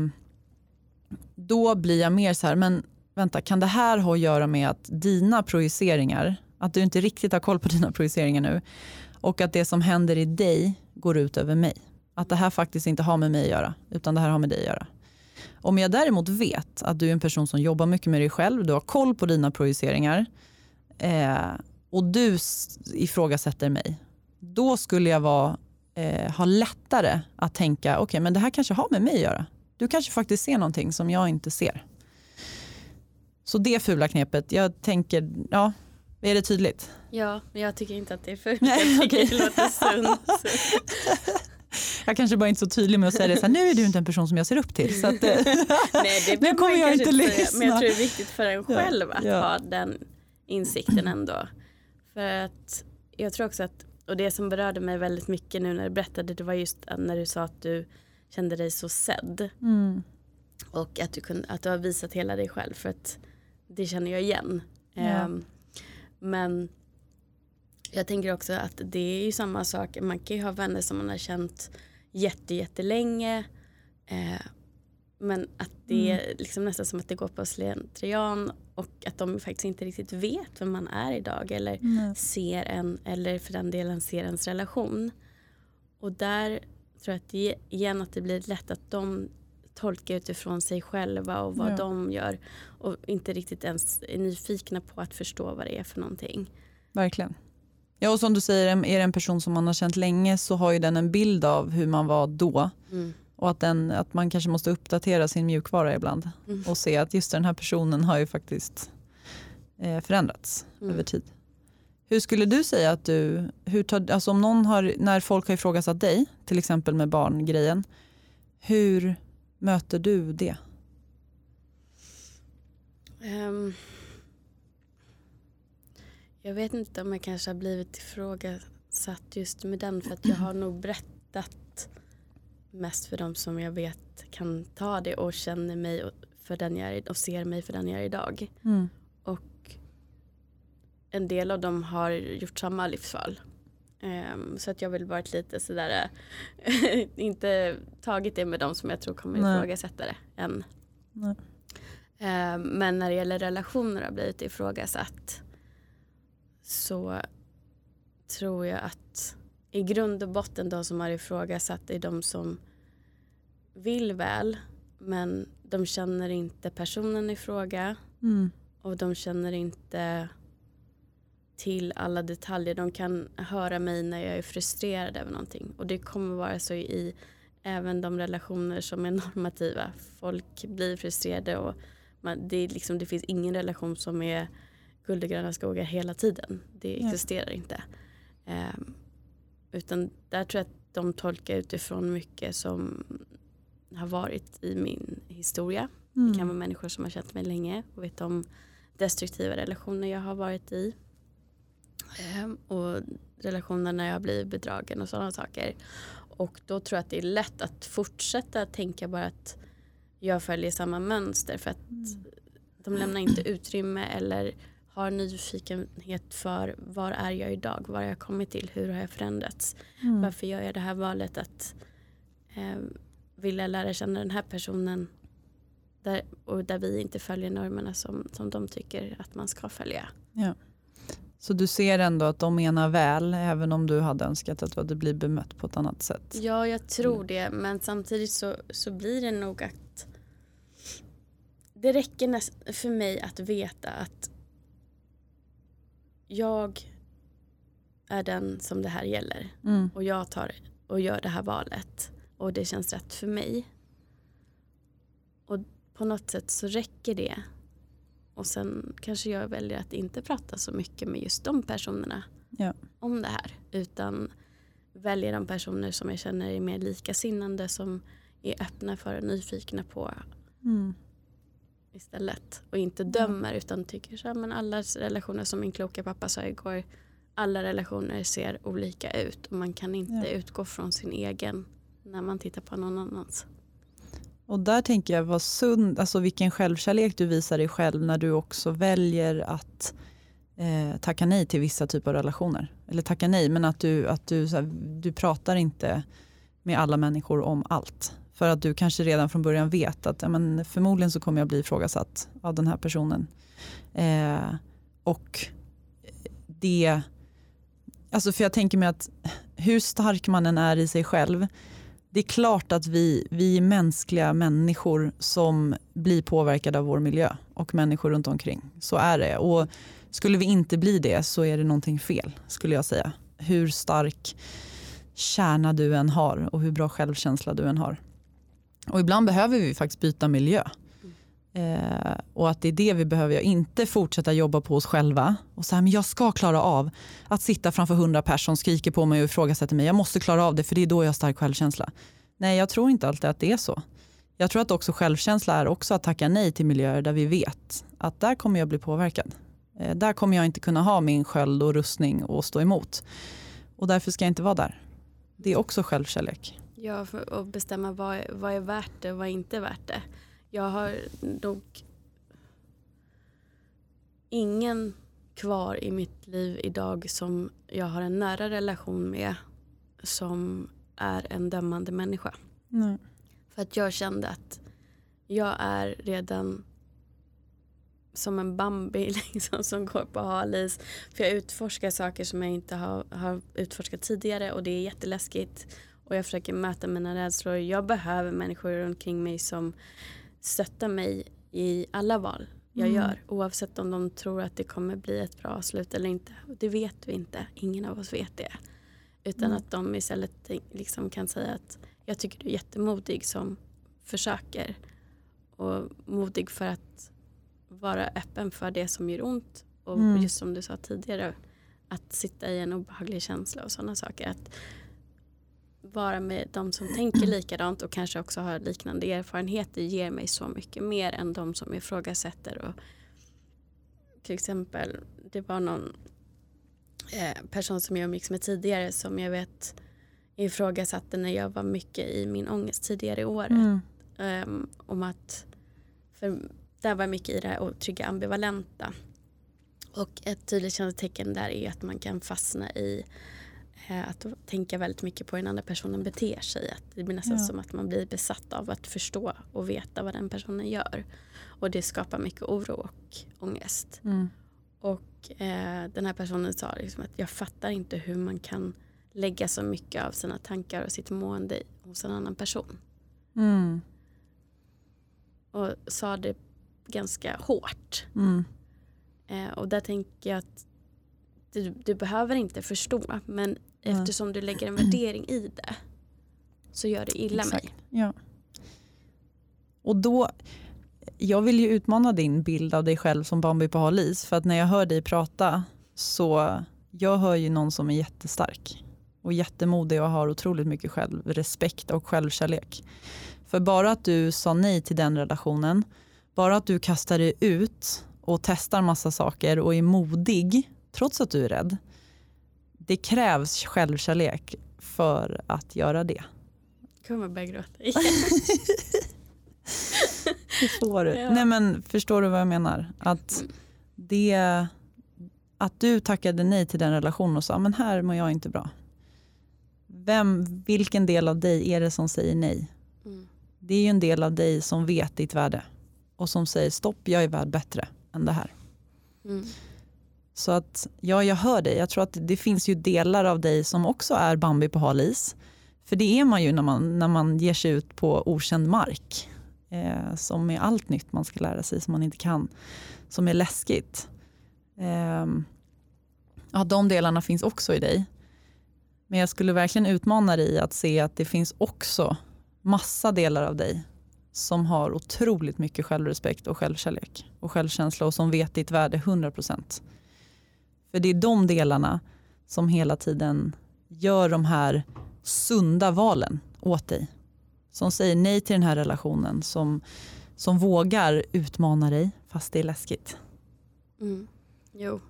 då blir jag mer så här, men vänta, kan det här ha att göra med att dina projiceringar, att du inte riktigt har koll på dina projiceringar nu och att det som händer i dig går ut över mig. Att det här faktiskt inte har med mig att göra, utan det här har med dig att göra. Om jag däremot vet att du är en person som jobbar mycket med dig själv, du har koll på dina projiceringar eh, och du ifrågasätter mig, då skulle jag vara, eh, ha lättare att tänka, okej okay, men det här kanske har med mig att göra. Du kanske faktiskt ser någonting som jag inte ser. Så det fula knepet, jag tänker, ja, är det tydligt? Ja, men jag tycker inte att det är fult. Nej, jag tycker okay. det låter sunt. Jag kanske bara inte är så tydlig med att säga det, så här, nu är du inte en person som jag ser upp till. Så att, Nej, det nu kommer jag inte lyssna. Men jag tror det är viktigt för en själv att ja. ha den insikten ändå. För att jag tror också att, och det som berörde mig väldigt mycket nu när du berättade, det var just när du sa att du kände dig så sedd. Mm. Och att du, kunde, att du har visat hela dig själv för att det känner jag igen. Ja. Um, men jag tänker också att det är ju samma sak, man kan ju ha vänner som man har känt jätte, jättelänge. Eh, men att det mm. är liksom nästan som att det går på slentrian och att de faktiskt inte riktigt vet vem man är idag eller mm. ser en, eller för den delen ser ens relation. Och där tror jag att det, igen att det blir lätt att de tolkar utifrån sig själva och vad ja. de gör och inte riktigt ens är nyfikna på att förstå vad det är för någonting. Verkligen. Ja, och som du säger, är det en person som man har känt länge så har ju den en bild av hur man var då. Mm. Och att, den, att man kanske måste uppdatera sin mjukvara ibland mm. och se att just den här personen har ju faktiskt eh, förändrats mm. över tid. Hur skulle du säga att du, hur tar, alltså om någon har, när folk har ifrågasatt dig, till exempel med barngrejen, hur möter du det? Um, jag vet inte om jag kanske har blivit ifrågasatt just med den för att jag har nog berättat mest för de som jag vet kan ta det och känner mig för den jag är och ser mig för den jag är idag. Mm. Och en del av dem har gjort samma livsval. Um, så att jag vill varit lite sådär, inte tagit det med de som jag tror kommer ifrågasätta det än. Um, men när det gäller relationer har blivit ifrågasatt så tror jag att i grund och botten de som har ifrågasatt är de som vill väl men de känner inte personen i fråga mm. och de känner inte till alla detaljer. De kan höra mig när jag är frustrerad över någonting och det kommer vara så i även de relationer som är normativa. Folk blir frustrerade och man, det, liksom, det finns ingen relation som är guld och gröna skogar hela tiden. Det existerar ja. inte. Um, utan där tror jag att de tolkar utifrån mycket som har varit i min historia. Mm. Det kan vara människor som har känt mig länge och vet om destruktiva relationer jag har varit i. Um, och relationer när jag blivit bedragen och sådana saker. Och då tror jag att det är lätt att fortsätta tänka bara att jag följer samma mönster för att mm. de lämnar inte utrymme eller har nyfikenhet för var är jag idag, var har jag kommit till, hur har jag förändrats, mm. varför gör jag det här valet att eh, vilja lära känna den här personen där, och där vi inte följer normerna som, som de tycker att man ska följa. Ja. Så du ser ändå att de menar väl även om du hade önskat att du hade blivit bemött på ett annat sätt? Ja, jag tror det. Men samtidigt så, så blir det nog att det räcker näst, för mig att veta att jag är den som det här gäller Mm. och jag tar och gör det här valet och det känns rätt för mig. Och på något sätt så räcker det. Och sen kanske jag väljer att inte prata så mycket med just de personerna Ja. om det här. Utan väljer de personer som jag känner är mer likasinnande som är öppna för och nyfikna på Mm. istället. Och inte dömer utan tycker så här, men alla relationer som min kloka pappa sa igår. Alla relationer ser olika ut och man kan inte Ja. utgå från sin egen när man tittar på någon annans. Och där tänker jag vad sund, alltså vilken självkärlek du visar dig själv när du också väljer att eh, tacka nej till vissa typer av relationer. Eller tacka nej, men att du, att du, så här, du pratar inte med alla människor om allt. För att du kanske redan från början vet att ja, men förmodligen så kommer jag bli ifrågasatt av den här personen. Eh, och det, alltså för jag tänker mig att hur stark man än är i sig själv det är klart att vi, vi är mänskliga människor som blir påverkade av vår miljö och människor runt omkring. Så är det. Och skulle vi inte bli det så är det någonting fel skulle jag säga. Hur stark kärna du än har och hur bra självkänsla du än har. Och ibland behöver vi faktiskt byta miljö. Eh, och att det är det vi behöver göra. Inte fortsätta jobba på oss själva och säga men jag ska klara av att sitta framför hundra personer som skriker på mig och ifrågasätter mig. Jag måste klara av det för det är då jag har stark självkänsla. Nej, jag tror inte alltid att det är så. Jag tror att också självkänsla är också att tacka nej till miljöer där vi vet att där kommer jag bli påverkad. Eh, där kommer jag inte kunna ha min sköld och rustning och stå emot. Och därför ska jag inte vara där. Det är också självkärlek. Ja, och bestämma vad, vad är värt det och vad är inte värt det. Jag har nog ingen kvar i mitt liv idag som jag har en nära relation med som är en dömande människa. Nej. För att jag kände att jag är redan som en Bambi liksom, som går på halis. För jag utforskar saker som jag inte har, har utforskat tidigare och det är jätteläskigt. Och jag försöker möta mina rädslor. Jag behöver människor omkring mig som stöttar mig i alla val jag Mm. gör. Oavsett om de tror att det kommer bli ett bra slut eller inte. Det vet vi inte. Ingen av oss vet det. Utan Mm. att de istället liksom kan säga att jag tycker du är jättemodig som försöker. Och modig för att vara öppen för det som gör ont. Och Mm. just som du sa tidigare, att sitta i en obehaglig känsla och sådana saker. Att vara med de som tänker likadant och kanske också har liknande erfarenheter ger mig så mycket mer än de som ifrågasätter. Och till exempel, det var någon eh, person som jag umgicks med tidigare som jag vet ifrågasatte när jag var mycket i min ångest tidigare i året. Mm. Ehm, om att, för där var mycket i det här otrygga ambivalenta. Och ett tydligt kännetecken där är att man kan fastna i att tänka väldigt mycket på hur den andra personen beter sig. Att det blir nästan Ja. som att man blir besatt av att förstå och veta vad den personen gör. Och det skapar mycket oro och ångest. Mm. Och eh, den här personen sa liksom att jag fattar inte hur man kan lägga så mycket av sina tankar och sitt mående hos en annan person. Mm. Och sa det ganska hårt. Mm. Eh, och där tänker jag att du, du behöver inte förstå men. Eftersom du lägger en värdering i det så gör det illa Exakt. mig. Ja. Och då, jag vill ju utmana din bild av dig själv som Bambi på hal is. För att när jag hör dig prata så jag hör ju någon som är jättestark och jättemodig och har otroligt mycket självrespekt och självkärlek. För bara att du sa nej till den relationen, bara att du kastar dig ut och testar massa saker och är modig trots att du är rädd. Det krävs självkärlek för att göra det. kommer börja gråta igen. Du? Ja. Nej, men förstår du vad jag menar? Att, Mm. det, att du tackade nej till den relationen och sa men här mår jag inte bra. Vem, vilken del av dig är det som säger nej? Mm. Det är ju en del av dig som vet ditt värde. och som säger stopp, jag är värd bättre än det här. Mm. Så att ja, jag hör dig. Jag tror att det finns ju delar av dig som också är Bambi på hal is. För det är man ju när man, när man ger sig ut på okänd mark. Eh, som är allt nytt man ska lära sig som man inte kan. Som är läskigt. Eh, ja, de delarna finns också i dig. Men jag skulle verkligen utmana dig att se att det finns också massa delar av dig som har otroligt mycket självrespekt och självkärlek och självkänsla och som vet ditt värde 100%. För det är de delarna som hela tiden gör de här sunda valen åt dig. Som säger nej till den här relationen, som, som vågar utmana dig fast det är läskigt. Mm. Jo,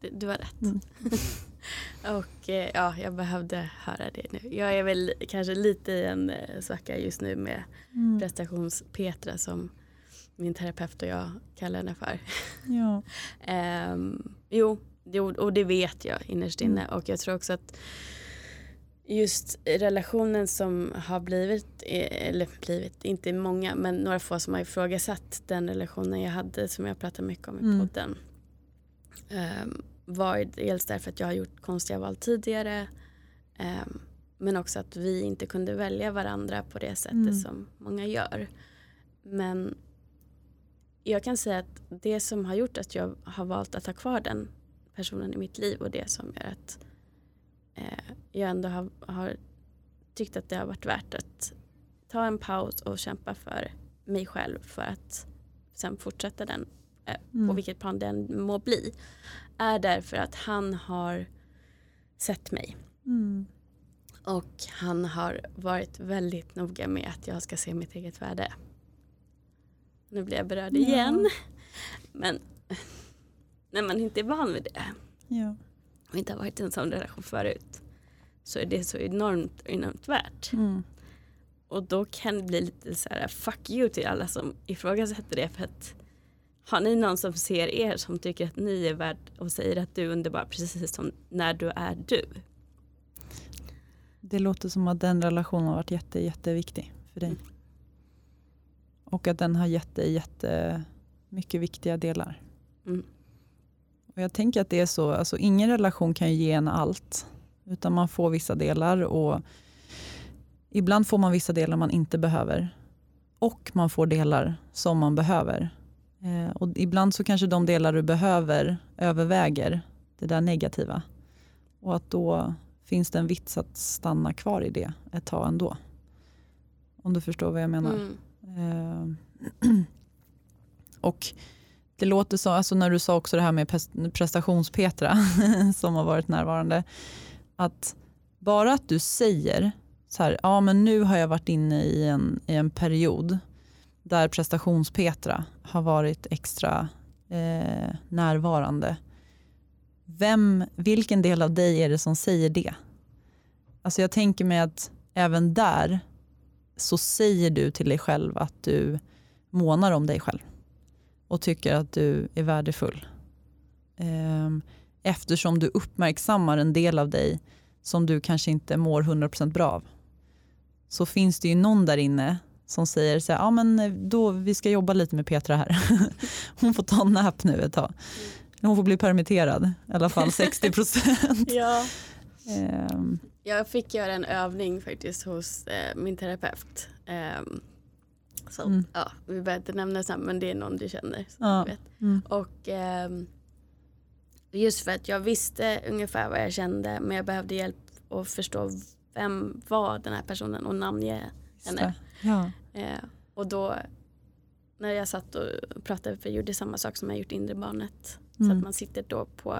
du, du har rätt. Mm. och eh, ja, jag behövde höra det nu. Jag är väl kanske lite i en eh, svacka just nu med mm. prestationspetra som min terapeut och jag kallar henne för. Ja. um, jo, och det vet jag innerst inne mm. och jag tror också att just relationen som har blivit, eller blivit, inte många men några få som har ifrågasatt den relationen jag hade som jag pratar mycket om i mm. podden. Um, var dels därför att jag har gjort konstiga val tidigare um, men också att vi inte kunde välja varandra på det sättet mm. som många gör. Men jag kan säga att det som har gjort att jag har valt att ha kvar den personen i mitt liv och det som gör att eh, jag ändå har, har tyckt att det har varit värt att ta en paus och kämpa för mig själv för att sen fortsätta den eh, mm. på vilket plan den må bli är därför att han har sett mig. Mm. Och han har varit väldigt noga med att jag ska se mitt eget värde. Nu blir jag berörd igen. Ja. Men när man inte är van vid det ja. och inte har varit i en sån relation förut så är det så enormt, enormt värt. Mm. Och då kan det bli lite så här fuck you till alla som ifrågasätter det för att har ni någon som ser er som tycker att ni är värd och säger att du är underbar precis som när du är du? Det låter som att den relationen har varit jätte, jätteviktig för dig. Mm. Och att den har gett dig jättemycket viktiga delar. Mm. Och jag tänker att det är så, alltså ingen relation kan ge en allt. Utan man får vissa delar och ibland får man vissa delar man inte behöver. Och man får delar som man behöver. Eh, och ibland så kanske de delar du behöver överväger det där negativa. Och att då finns det en vits att stanna kvar i det ett tag ändå. Om du förstår vad jag menar. Mm. Eh, och det låter så, alltså när du sa också det här med prestationspetra som har varit närvarande. Att bara att du säger så här, ja men nu har jag varit inne i en, i en period där prestationspetra har varit extra eh, närvarande. Vem, vilken del av dig är det som säger det? Alltså jag tänker mig att även där så säger du till dig själv att du månar om dig själv och tycker att du är värdefull. Ehm, eftersom du uppmärksammar en del av dig som du kanske inte mår 100% bra av. Så finns det ju någon där inne som säger så här, ja, men då, vi ska jobba lite med Petra här. Hon får ta en nap nu ett tag. Hon får bli permitterad, i alla fall 60 procent. ja. Um. Jag fick göra en övning faktiskt hos eh, min terapeut. Um, så, mm. ja, vi behöver inte nämna det men det är någon du känner. Ja. Du vet. Mm. Och eh, just för att jag visste ungefär vad jag kände men jag behövde hjälp att förstå vem var den här personen och namnge henne. Ja. Eh, och då när jag satt och pratade, för jag gjorde samma sak som jag gjort inre barnet. Mm. Så att man sitter då på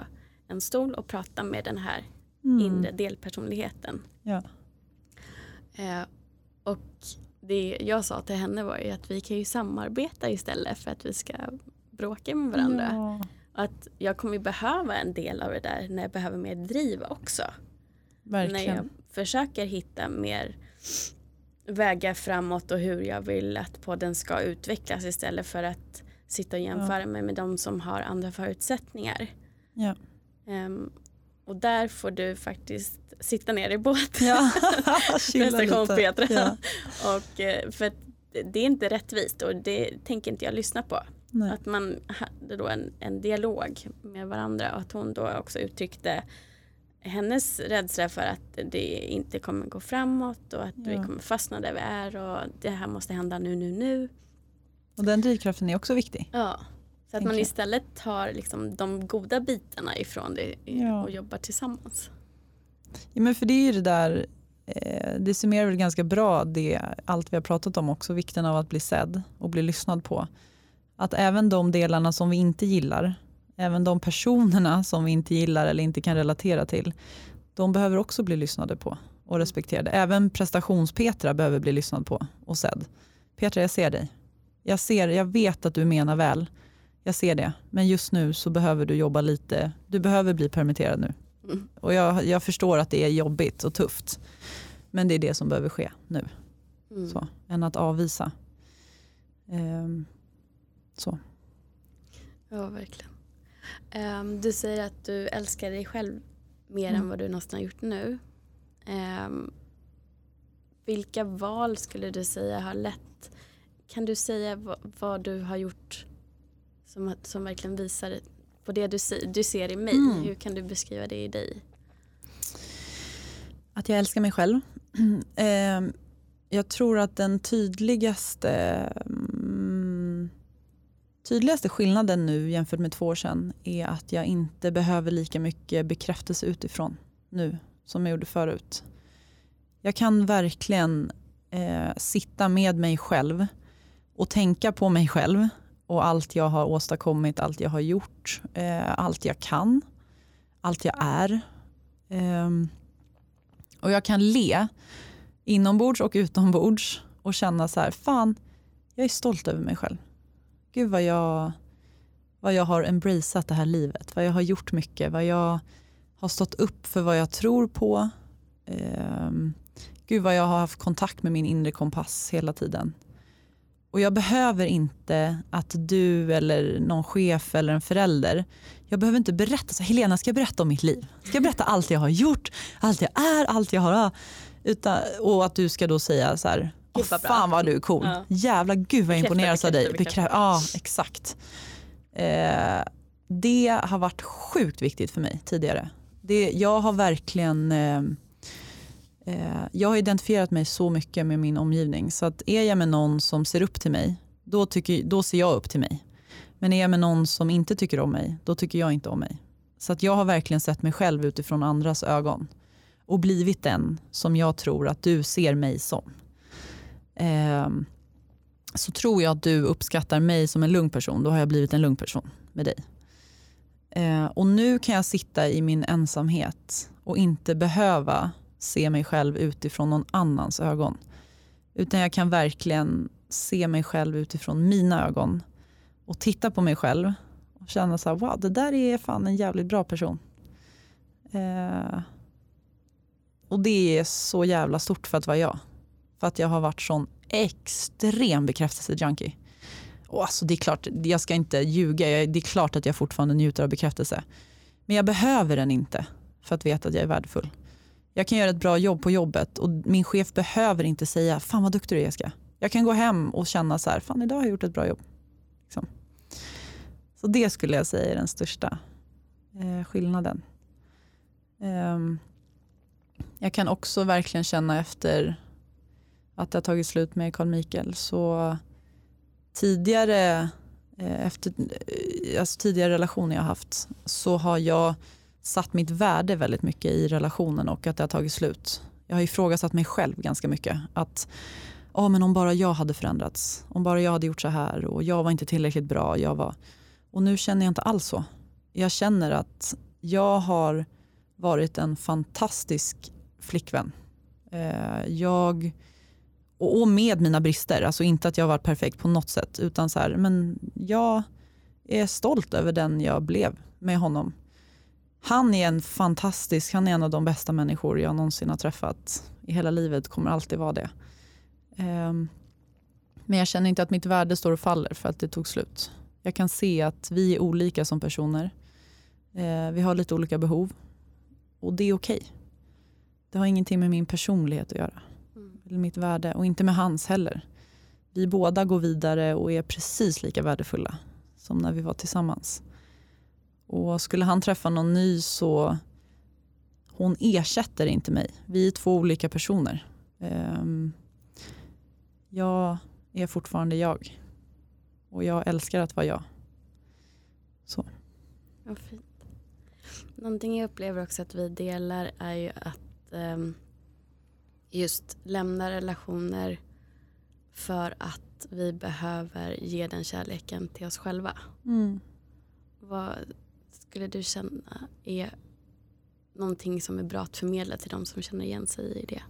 en stol och pratar med den här mm. inre delpersonligheten. Ja. Eh, och det jag sa till henne var ju att vi kan ju samarbeta istället för att vi ska bråka med varandra. Ja. Att jag kommer behöva en del av det där när jag behöver mer driv också. Verkligen. När jag försöker hitta mer vägar framåt och hur jag vill att podden ska utvecklas istället för att sitta och jämföra ja. mig med de som har andra förutsättningar. Ja. Um, och där får du faktiskt sitta ner i båten. Ja. Prestationspetra. Ja. och, eh, för det är inte rättvist och det tänker inte jag lyssna på. Nej. Att man hade då en, en dialog med varandra och att hon då också uttryckte hennes rädsla för att det inte kommer gå framåt och att vi Ja. kommer fastna där vi är och det här måste hända nu, nu, nu. Och den drivkraften är också viktig. Ja. Så att man istället tar liksom de goda bitarna ifrån det Ja. och jobbar tillsammans. Ja, men för det är ju det där, eh, det summerar väl ganska bra det, allt vi har pratat om också, vikten av att bli sedd och bli lyssnad på. Att även de delarna som vi inte gillar, även de personerna som vi inte gillar eller inte kan relatera till, de behöver också bli lyssnade på och respekterade. Även prestations-Petra behöver bli lyssnad på och sedd. Petra, jag ser dig. Jag, ser, jag vet att du menar väl. Jag ser det. Men just nu så behöver du jobba lite. Du behöver bli permitterad nu. Mm. Och jag, jag förstår att det är jobbigt och tufft. Men det är det som behöver ske nu. Mm. Så, än att avvisa. Ehm, så. Ja, verkligen. Ehm, du säger att du älskar dig själv mer Mm. än vad du någonsin har gjort nu. Ehm, vilka val skulle du säga har lett? Kan du säga vad, vad du har gjort som, som verkligen visar på det du, du ser i mig? Mm. Hur kan du beskriva det i dig? Att jag älskar mig själv. Ehm, jag tror att den tydligaste, mm, tydligaste skillnaden nu jämfört med två år sedan är att jag inte behöver lika mycket bekräftelse utifrån nu som jag gjorde förut. Jag kan verkligen eh, sitta med mig själv och tänka på mig själv och allt jag har åstadkommit, allt jag har gjort, eh, allt jag kan, allt jag är. Eh, och jag kan le inombords och utombords och känna så här, fan, jag är stolt över mig själv. Gud vad jag, vad jag har embraceat det här livet, vad jag har gjort mycket, vad jag har stått upp för vad jag tror på. Eh, gud vad jag har haft kontakt med min inre kompass hela tiden. Och jag behöver inte att du eller någon chef eller en förälder, jag behöver inte berätta, så Helena ska jag berätta om mitt liv? Ska jag berätta allt jag har gjort, allt jag är, allt jag har? Utan, och att du ska då säga så här, Åh, vad bra." fan vad du är cool. Ja. Jävla gud vad jag imponeras av dig. bekräfta, bekräfta. Bekrä- ja, exakt. Eh, det har varit sjukt viktigt för mig tidigare. Det, jag har verkligen eh, Eh, jag har identifierat mig så mycket med min omgivning så att är jag med någon som ser upp till mig då, tycker, då ser jag upp till mig. Men är jag med någon som inte tycker om mig då tycker jag inte om mig. Så att jag har verkligen sett mig själv utifrån andras ögon och blivit den som jag tror att du ser mig som. Eh, så tror jag att du uppskattar mig som en lugn person, då har jag blivit en lugn person med dig. Eh, och nu kan jag sitta i min ensamhet och inte behöva se mig själv utifrån någon annans ögon. Utan jag kan verkligen se mig själv utifrån mina ögon och titta på mig själv och känna så här, wow, det där är fan en jävligt bra person. Eh, och det är så jävla stort för att vara jag. För att jag har varit sån extrem bekräftelsejunkie. Och alltså det är klart, jag ska inte ljuga, det är klart att jag fortfarande njuter av bekräftelse. Men jag behöver den inte för att veta att jag är värdefull. Jag kan göra ett bra jobb på jobbet och min chef behöver inte säga fan vad duktig du är Jessica. Jag kan gå hem och känna så här, fan idag har jag gjort ett bra jobb. Liksom. Så det skulle jag säga är den största eh, skillnaden. Um, jag kan också verkligen känna efter att det har tagit slut med Carl Mikael så tidigare, eh, efter, eh, alltså tidigare relationer jag haft så har jag satt mitt värde väldigt mycket i relationen och att det har tagit slut. Jag har ifrågasatt mig själv ganska mycket. Att oh, men om bara jag hade förändrats, om bara jag hade gjort så här och jag var inte tillräckligt bra. Jag var... Och nu känner jag inte alls så. Jag känner att jag har varit en fantastisk flickvän. Eh, jag, och med mina brister, alltså inte att jag har varit perfekt på något sätt utan så här, men jag är stolt över den jag blev med honom. Han är en fantastisk, han är en av de bästa människor jag någonsin har träffat i hela livet, kommer alltid vara det. Ehm, Men jag känner inte att mitt värde står och faller för att det tog slut. Jag kan se att vi är olika som personer. Eh, Vi har lite olika behov och det är okej. Det har ingenting med min personlighet att göra Mm. eller mitt värde och inte med hans heller. vi båda går vidare och är precis lika värdefulla som när vi var tillsammans. Och skulle han träffa någon ny så hon ersätter inte mig. Vi är två olika personer. Um, jag är fortfarande jag. Och jag älskar att vara jag. Så. Ja, fint. Någonting jag upplever också att vi delar är ju att um, just lämna relationer för att vi behöver ge den kärleken till oss själva. Mm. Vad skulle du känna är någonting som är bra att förmedla till de som känner igen sig i det?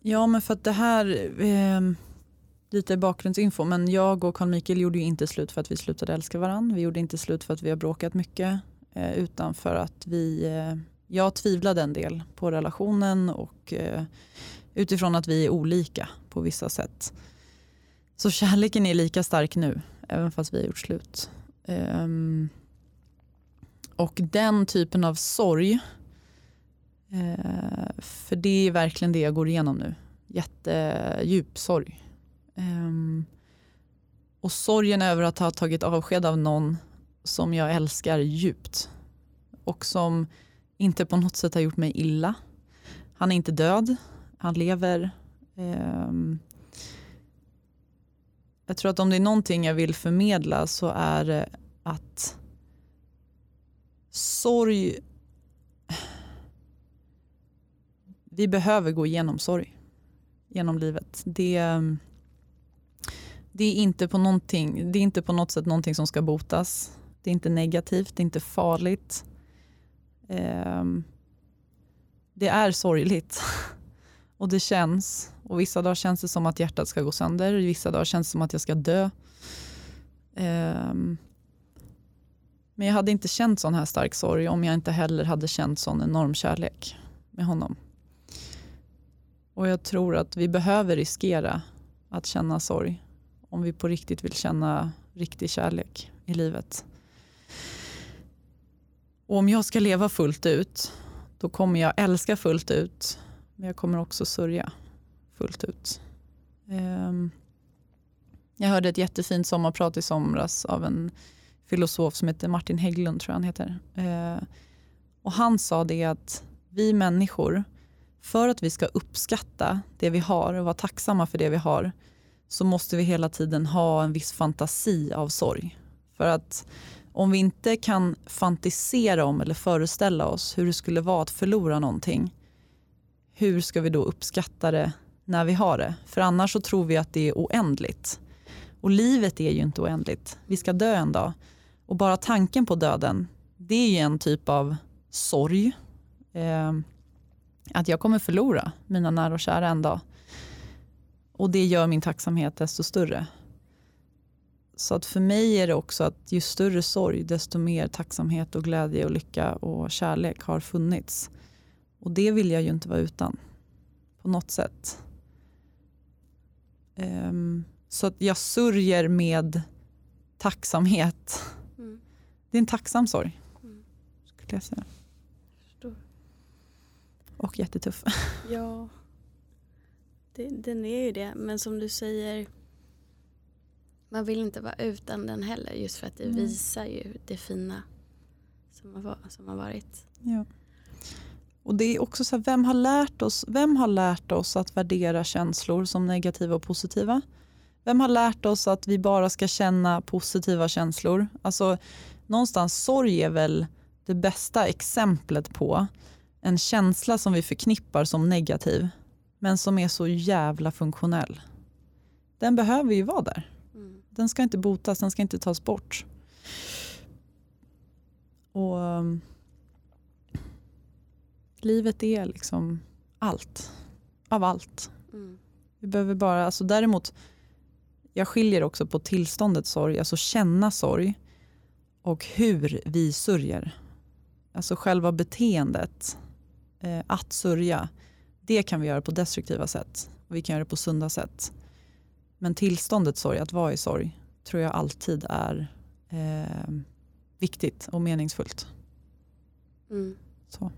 Ja men för att det här, eh, lite bakgrundsinfo, men jag och Carl Mikael gjorde ju inte slut för att vi slutade älska varandra. Vi gjorde inte slut för att vi har bråkat mycket, eh, utan för att vi, eh, jag tvivlade en del på relationen och eh, utifrån att vi är olika på vissa sätt. Så kärleken är lika stark nu, även fast vi har gjort slut. Um, och den typen av sorg, uh, för det är verkligen det jag går igenom nu. Jättedjup sorg. Um, och sorgen över att ha tagit avsked av någon som jag älskar djupt. Och som inte på något sätt har gjort mig illa. Han är inte död, han lever. Um, jag tror att om det är någonting jag vill förmedla så är det att sorg... Vi behöver gå igenom sorg genom livet. Det, det, är inte på någonting, det är inte på något sätt någonting som ska botas. Det är inte negativt, det är inte farligt. Ehm, det är sorgligt. Och det känns. Och vissa dagar känns det som att hjärtat ska gå sönder. Vissa dagar känns det som att jag ska dö. Um, men jag hade inte känt sån här stark sorg om jag inte heller hade känt sån enorm kärlek med honom. Och jag tror att vi behöver riskera att känna sorg om vi på riktigt vill känna riktig kärlek i livet. Och om jag ska leva fullt ut, då kommer jag älska fullt ut men jag kommer också sörja fullt ut. Um, jag hörde ett jättefint sommarprat i somras av en filosof som heter Martin Hägglund, tror jag han heter. Uh, och han sa det att vi människor, för att vi ska uppskatta det vi har och vara tacksamma för det vi har, så måste vi hela tiden ha en viss fantasi av sorg. För att om vi inte kan fantisera om eller föreställa oss hur det skulle vara att förlora någonting, hur ska vi då uppskatta det när vi har det? För annars så tror vi att det är oändligt. Och livet är ju inte oändligt. Vi ska dö en dag. Och bara tanken på döden, det är ju en typ av sorg. Eh, att jag kommer förlora mina nära och kära en dag. Och det gör min tacksamhet desto större. Så att för mig är det också att ju större sorg, desto mer tacksamhet och glädje och lycka och kärlek har funnits. Och det vill jag ju inte vara utan på något sätt. Um, så att jag sörjer med tacksamhet. Mm. Det är en tacksam sorg. Mm. Skulle jag säga. Förstår. Och jättetuff. Ja, det, den är ju det. Men som du säger, man vill inte vara utan den heller. Just för att det mm. visar ju det fina som har, som har varit. Ja. Och det är också så här, vem har, lärt oss, vem har lärt oss att värdera känslor som negativa och positiva? Vem har lärt oss att vi bara ska känna positiva känslor? Alltså, någonstans sorg är väl det bästa exemplet på en känsla som vi förknippar som negativ men som är så jävla funktionell. Den behöver ju vara där. Mm. Den ska inte botas, den ska inte tas bort. Och livet är liksom allt. Av allt. Mm. Vi behöver bara, alltså däremot, jag skiljer också på tillståndet sorg, alltså känna sorg och hur vi sörjer. Alltså själva beteendet, eh, att sörja, det kan vi göra på destruktiva sätt. Och vi kan göra det på sunda sätt. Men tillståndet sorg, att vara i sorg, tror jag alltid är eh, viktigt och meningsfullt. Mm. Så.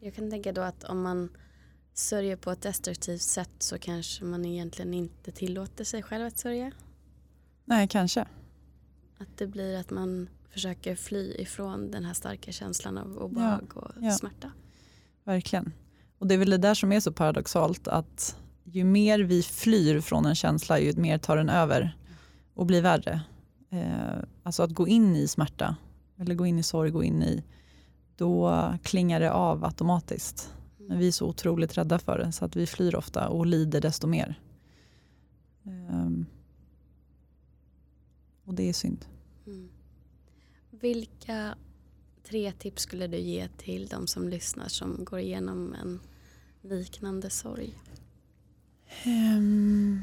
Jag kan tänka då att om man sörjer på ett destruktivt sätt så kanske man egentligen inte tillåter sig själv att sörja. Nej, kanske. Att det blir att man försöker fly ifrån den här starka känslan av obehag och ja. smärta. Verkligen. Och det är väl det där som är så paradoxalt att ju mer vi flyr från en känsla ju mer tar den över och blir värre. Eh, alltså att gå in i smärta eller gå in i sorg, gå in i, då klingar det av automatiskt. Men vi är så otroligt rädda för det så att vi flyr ofta och lider desto mer. Um, och det är synd. Mm. Vilka tre tips skulle du ge till de som lyssnar som går igenom en liknande sorg? Um,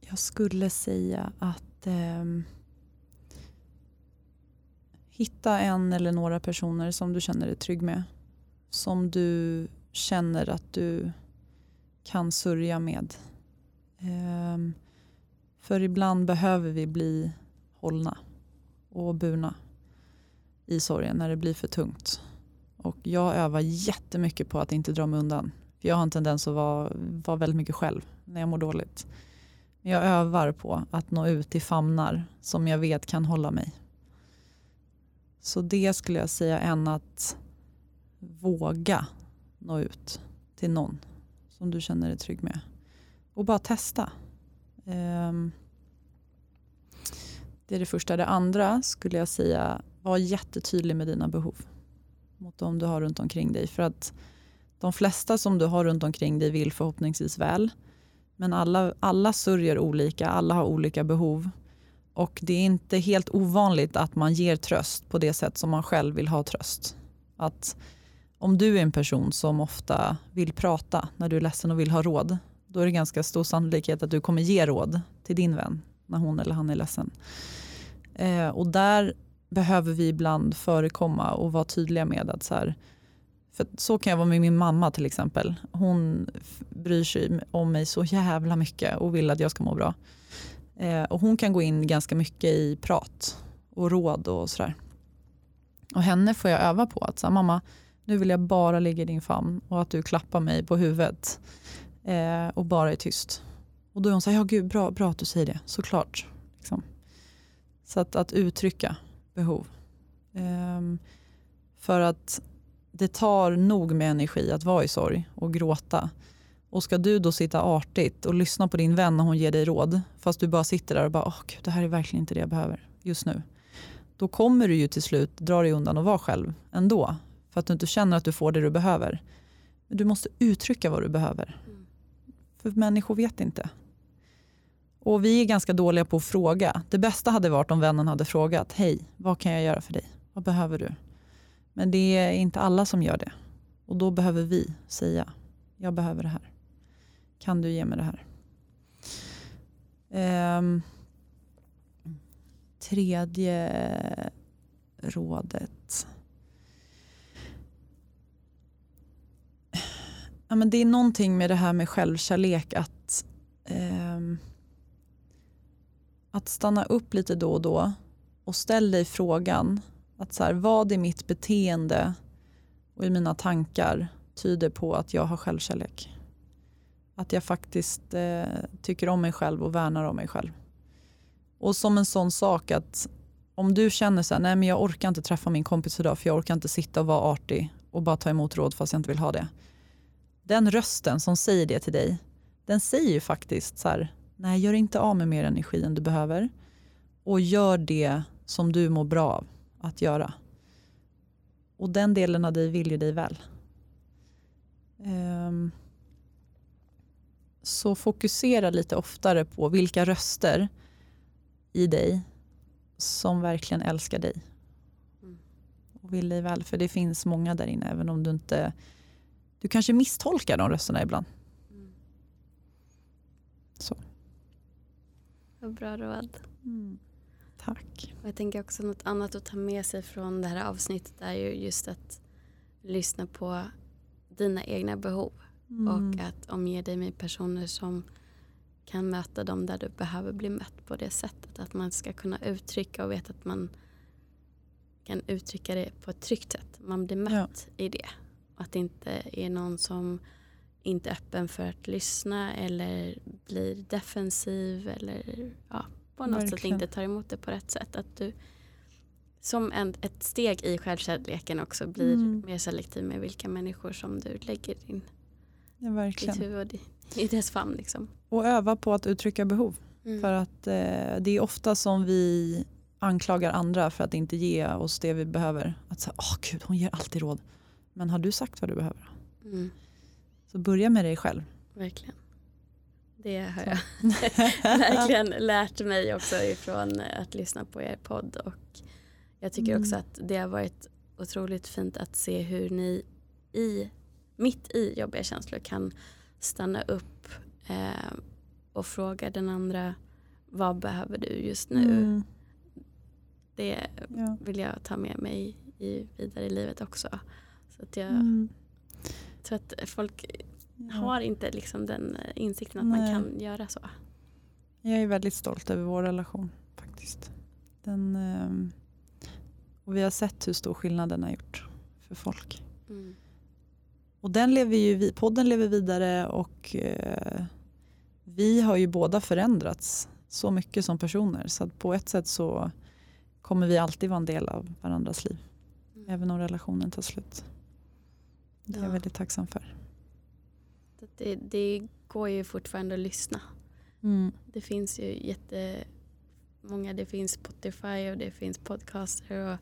jag skulle säga att um, hitta en eller några personer som du känner dig trygg med. Som du känner att du kan sörja med. Um, för ibland behöver vi bli hållna och burna i sorgen när det blir för tungt. Och jag övar jättemycket på att inte dra mig undan. För jag har en tendens att vara, vara väldigt mycket själv när jag mår dåligt. Men jag övar på att nå ut till famnar som jag vet kan hålla mig. Så det skulle jag säga än att våga nå ut till någon som du känner dig trygg med. Och bara testa. Ehm, det är det första. Det andra skulle jag säga, var jättetydlig med dina behov mot de du har runt omkring dig. För att de flesta som du har runt omkring dig vill förhoppningsvis väl. Men alla, alla sörjer olika, alla har olika behov. Och det är inte helt ovanligt att man ger tröst på det sätt som man själv vill ha tröst. Att om du är en person som ofta vill prata när du är ledsen och vill ha råd, då är det ganska stor sannolikhet att du kommer ge råd till din vän när hon eller han är ledsen. Eh, och där behöver vi ibland förekomma och vara tydliga med att så här, för så kan jag vara med min mamma till exempel. Hon bryr sig om mig så jävla mycket och vill att jag ska må bra. Eh, och hon kan gå in ganska mycket i prat och råd och sådär. Och henne får jag öva på att säga mamma, nu vill jag bara ligga i din famn och att du klappar mig på huvudet eh, och bara är tyst. Och då är hon så här, ja gud bra, bra att du säger det, såklart. Liksom. Så att, att uttrycka behov. Eh, för att det tar nog med energi att vara i sorg och gråta. Och ska du då sitta artigt och lyssna på din vän när hon ger dig råd fast du bara sitter där och bara, oh, Gud, det här är verkligen inte det jag behöver just nu. Då kommer du ju till slut dra dig undan och vara själv ändå. För att du inte känner att du får det du behöver. Men du måste uttrycka vad du behöver. Mm. För människor vet inte. Och vi är ganska dåliga på att fråga. Det bästa hade varit om vännen hade frågat, hej, vad kan jag göra för dig? Vad behöver du? Men det är inte alla som gör det. Och då behöver vi säga, jag behöver det här. Kan du ge mig det här? Um, tredje rådet. Ja, men det är någonting med det här med självkärlek. att um, att stanna upp lite då och då och ställ dig frågan att så här, vad i mitt beteende och i mina tankar tyder på att jag har självkärlek. Att jag faktiskt eh, tycker om mig själv och värnar om mig själv. Och som en sån sak att om du känner så här, nej men jag orkar inte träffa min kompis idag för jag orkar inte sitta och vara artig och bara ta emot råd fast jag inte vill ha det. Den rösten som säger det till dig, den säger ju faktiskt så här, Nej, gör inte av med mer energi än du behöver. Och gör det som du mår bra av att göra. Och den delen av dig vill ju dig väl. Um, så fokusera lite oftare på vilka röster i dig som verkligen älskar dig. Mm. Och vill dig väl. För det finns många där inne även om du inte... Du kanske misstolkar de rösterna ibland. Mm. Så. Bra råd. Mm. Tack. Och jag tänker också något annat att ta med sig från det här avsnittet är ju just att lyssna på dina egna behov mm. och att omge dig med personer som kan möta dem där du behöver bli mött på det sättet. Att man ska kunna uttrycka och veta att man kan uttrycka det på ett tryggt sätt. Man blir mött ja. i det. att det inte är någon som inte är öppen för att lyssna eller blir defensiv eller ja, på något Verkligen. sätt inte tar emot det på rätt sätt. Att du som en, ett steg i självkärleken också blir Mm. mer selektiv med vilka människor som du lägger din, Ja, ditt verkligen. huvud i, i dess famn. Liksom. Och öva på att uttrycka behov. Mm. För att eh, det är ofta som vi anklagar andra för att inte ge oss det vi behöver. Att säga, åh gud hon ger alltid råd. Men har du sagt vad du behöver? Mm. Så börja med dig själv. Verkligen. Det har jag verkligen lärt mig också ifrån att lyssna på er podd. Och jag tycker Mm. också att det har varit otroligt fint att se hur ni i, mitt i jobbiga känslor kan stanna upp eh, och fråga den andra vad behöver du just nu? Mm. Det Ja. vill jag ta med mig i, vidare i livet också. Så att jag Mm. tror att folk Ja. har inte liksom den insikten att man Nej. kan göra så. Jag är väldigt stolt över vår relation faktiskt. Den, ehm, och vi har sett hur stor skillnad den har gjort för folk. Mm. Och den lever ju, podden lever vidare och eh, vi har ju båda förändrats så mycket som personer. Så på ett sätt så kommer vi alltid vara en del av varandras liv. Mm. Även om relationen tar slut. Det är jag Ja. väldigt tacksam för. Det, det går ju fortfarande att lyssna. Mm. Det finns ju jättemånga, det finns Spotify och det finns podcaster och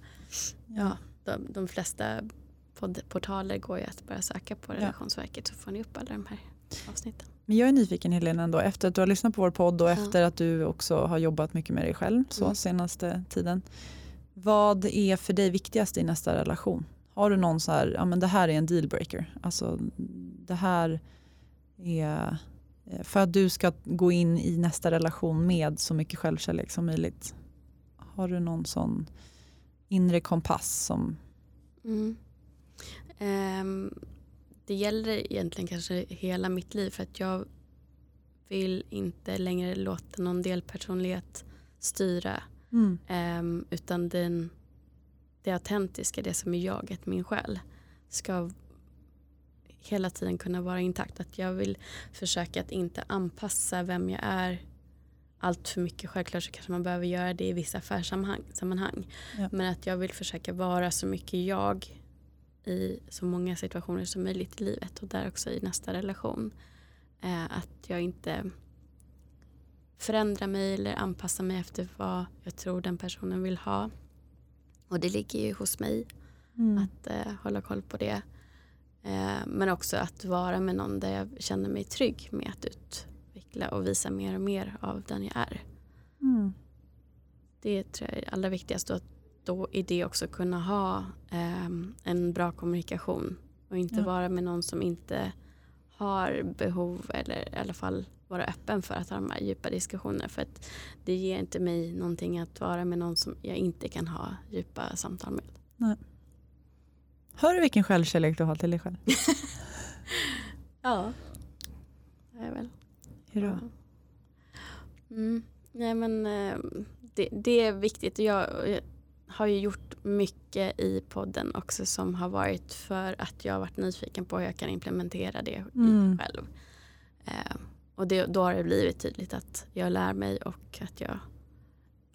ja, de, de flesta poddportaler går ju att bara söka på Ja. Relationsverket så får ni upp alla de här avsnitten. Men jag är nyfiken Helena ändå, efter att du har lyssnat på vår podd och Ja. efter att du också har jobbat mycket med dig själv så Mm. senaste tiden. Vad är för dig viktigast i nästa relation? Har du någon så här, ja men det här är en dealbreaker. Alltså det här är eh, för att du ska gå in i nästa relation med så mycket självkärlek som möjligt. Har du någon sån inre kompass som, Mm. Ehm, det gäller egentligen kanske hela mitt liv för att jag vill inte längre låta någon delpersonlighet styra mm. Ehm, utan den, det autentiska, det som är jaget, min själ, ska hela tiden kunna vara intakt. Att jag vill försöka att inte anpassa vem jag är allt för mycket. Självklart så kanske man behöver göra det i vissa affärssammanhang. sammanhang. Ja. Men att jag vill försöka vara så mycket jag i så många situationer som möjligt i livet och där också i nästa relation. Eh, att jag inte förändra mig eller anpassa mig efter vad jag tror den personen vill ha. Och det ligger ju hos mig Mm. att eh, hålla koll på det. Eh, men också att vara med någon där jag känner mig trygg med att utveckla och visa mer och mer av den jag är. Mm. Det tror jag är allra viktigast att då i det också kunna ha ehm, en bra kommunikation och inte Ja. vara med någon som inte har behov eller i alla fall vara öppen för att ha de här djupa diskussionerna för att det ger inte mig någonting att vara med någon som jag inte kan ha djupa samtal med. Hör du vilken självkärlek du har till dig själv? Ja, det är väl. Hurra. Mm. Nej men eh, det, det är viktigt och jag har ju gjort mycket i podden också som har varit för att jag har varit nyfiken på hur jag kan implementera det Mm. själv. Eh, och det, då har det blivit tydligt att jag lär mig och att jag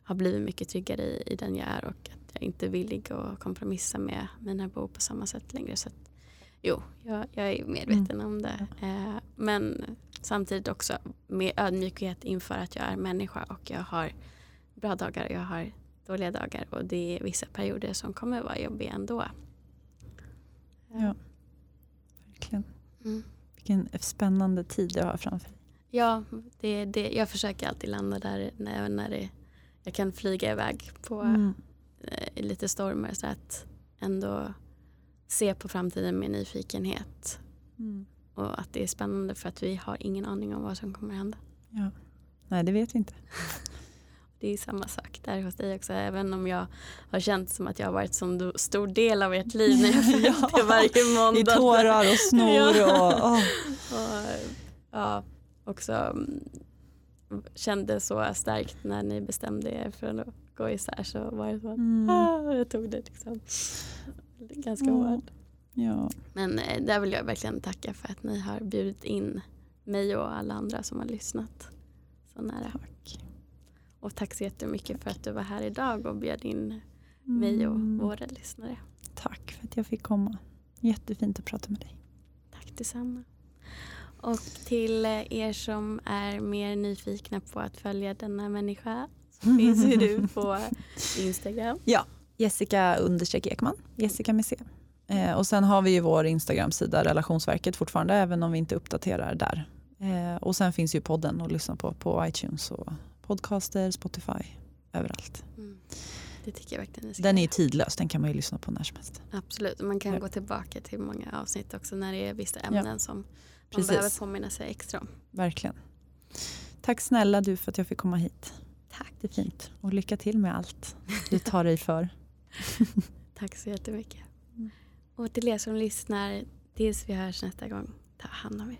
har blivit mycket tryggare i, i den jag är och att jag inte är villig att kompromissa med mina behov på samma sätt längre. Så att, jo, jag, jag är medveten om det. Eh, men samtidigt också med ödmjukhet inför att jag är människa och jag har bra dagar och jag har dåliga dagar och det är vissa perioder som kommer vara jobbiga ändå. Ja. Verkligen. Mm. Vilken spännande tid du har framför dig. Ja, det, det, jag försöker alltid landa där när, när det, jag kan flyga iväg på Mm. eh, lite stormar så att ändå se på framtiden med nyfikenhet Mm. och att det är spännande för att vi har ingen aning om vad som kommer hända. Ja. Nej, det vet vi inte. Det är samma sak där hos dig också. Även om jag har känt som att jag har varit som stor del av ert liv när jag Ja, varje måndag. I tårar och snor Ja. och... Och, ja, också mm, kände så starkt när ni bestämde er för att gå isär så var det så att Mm. ah, jag tog det liksom ganska Mm. hårt. Ja. Men eh, där vill jag verkligen tacka för att ni har bjudit in mig och alla andra som har lyssnat så nära. Tack. Och tack så jättemycket för att du var här idag och bjöd in mig och Mm. våra lyssnare. Tack för att jag fick komma. Jättefint att prata med dig. Tack detsamma. Och till eh, er som är mer nyfikna på att följa denna människa så finns ju du på Instagram. Jessica understreck Ekman, Jessica med C. Eh, och sen har vi ju vår Instagram-sida Relationsverket fortfarande, även om vi inte uppdaterar där. Eh, och sen finns ju podden att lyssna på på iTunes och podcaster, Spotify, överallt. Mm. Det tycker jag verkligen Den är tidlös, den kan man ju lyssna på när som helst. Absolut, man kan Ja. gå tillbaka till många avsnitt också när det är vissa ämnen som man Precis. behöver påminna sig extra om. Verkligen. Tack snälla du för att jag fick komma hit. Tack. Det är fint. Och lycka till med allt du tar dig för. Tack så jättemycket. Mm. Och till er som lyssnar, tills vi hörs nästa gång, ta hand om er.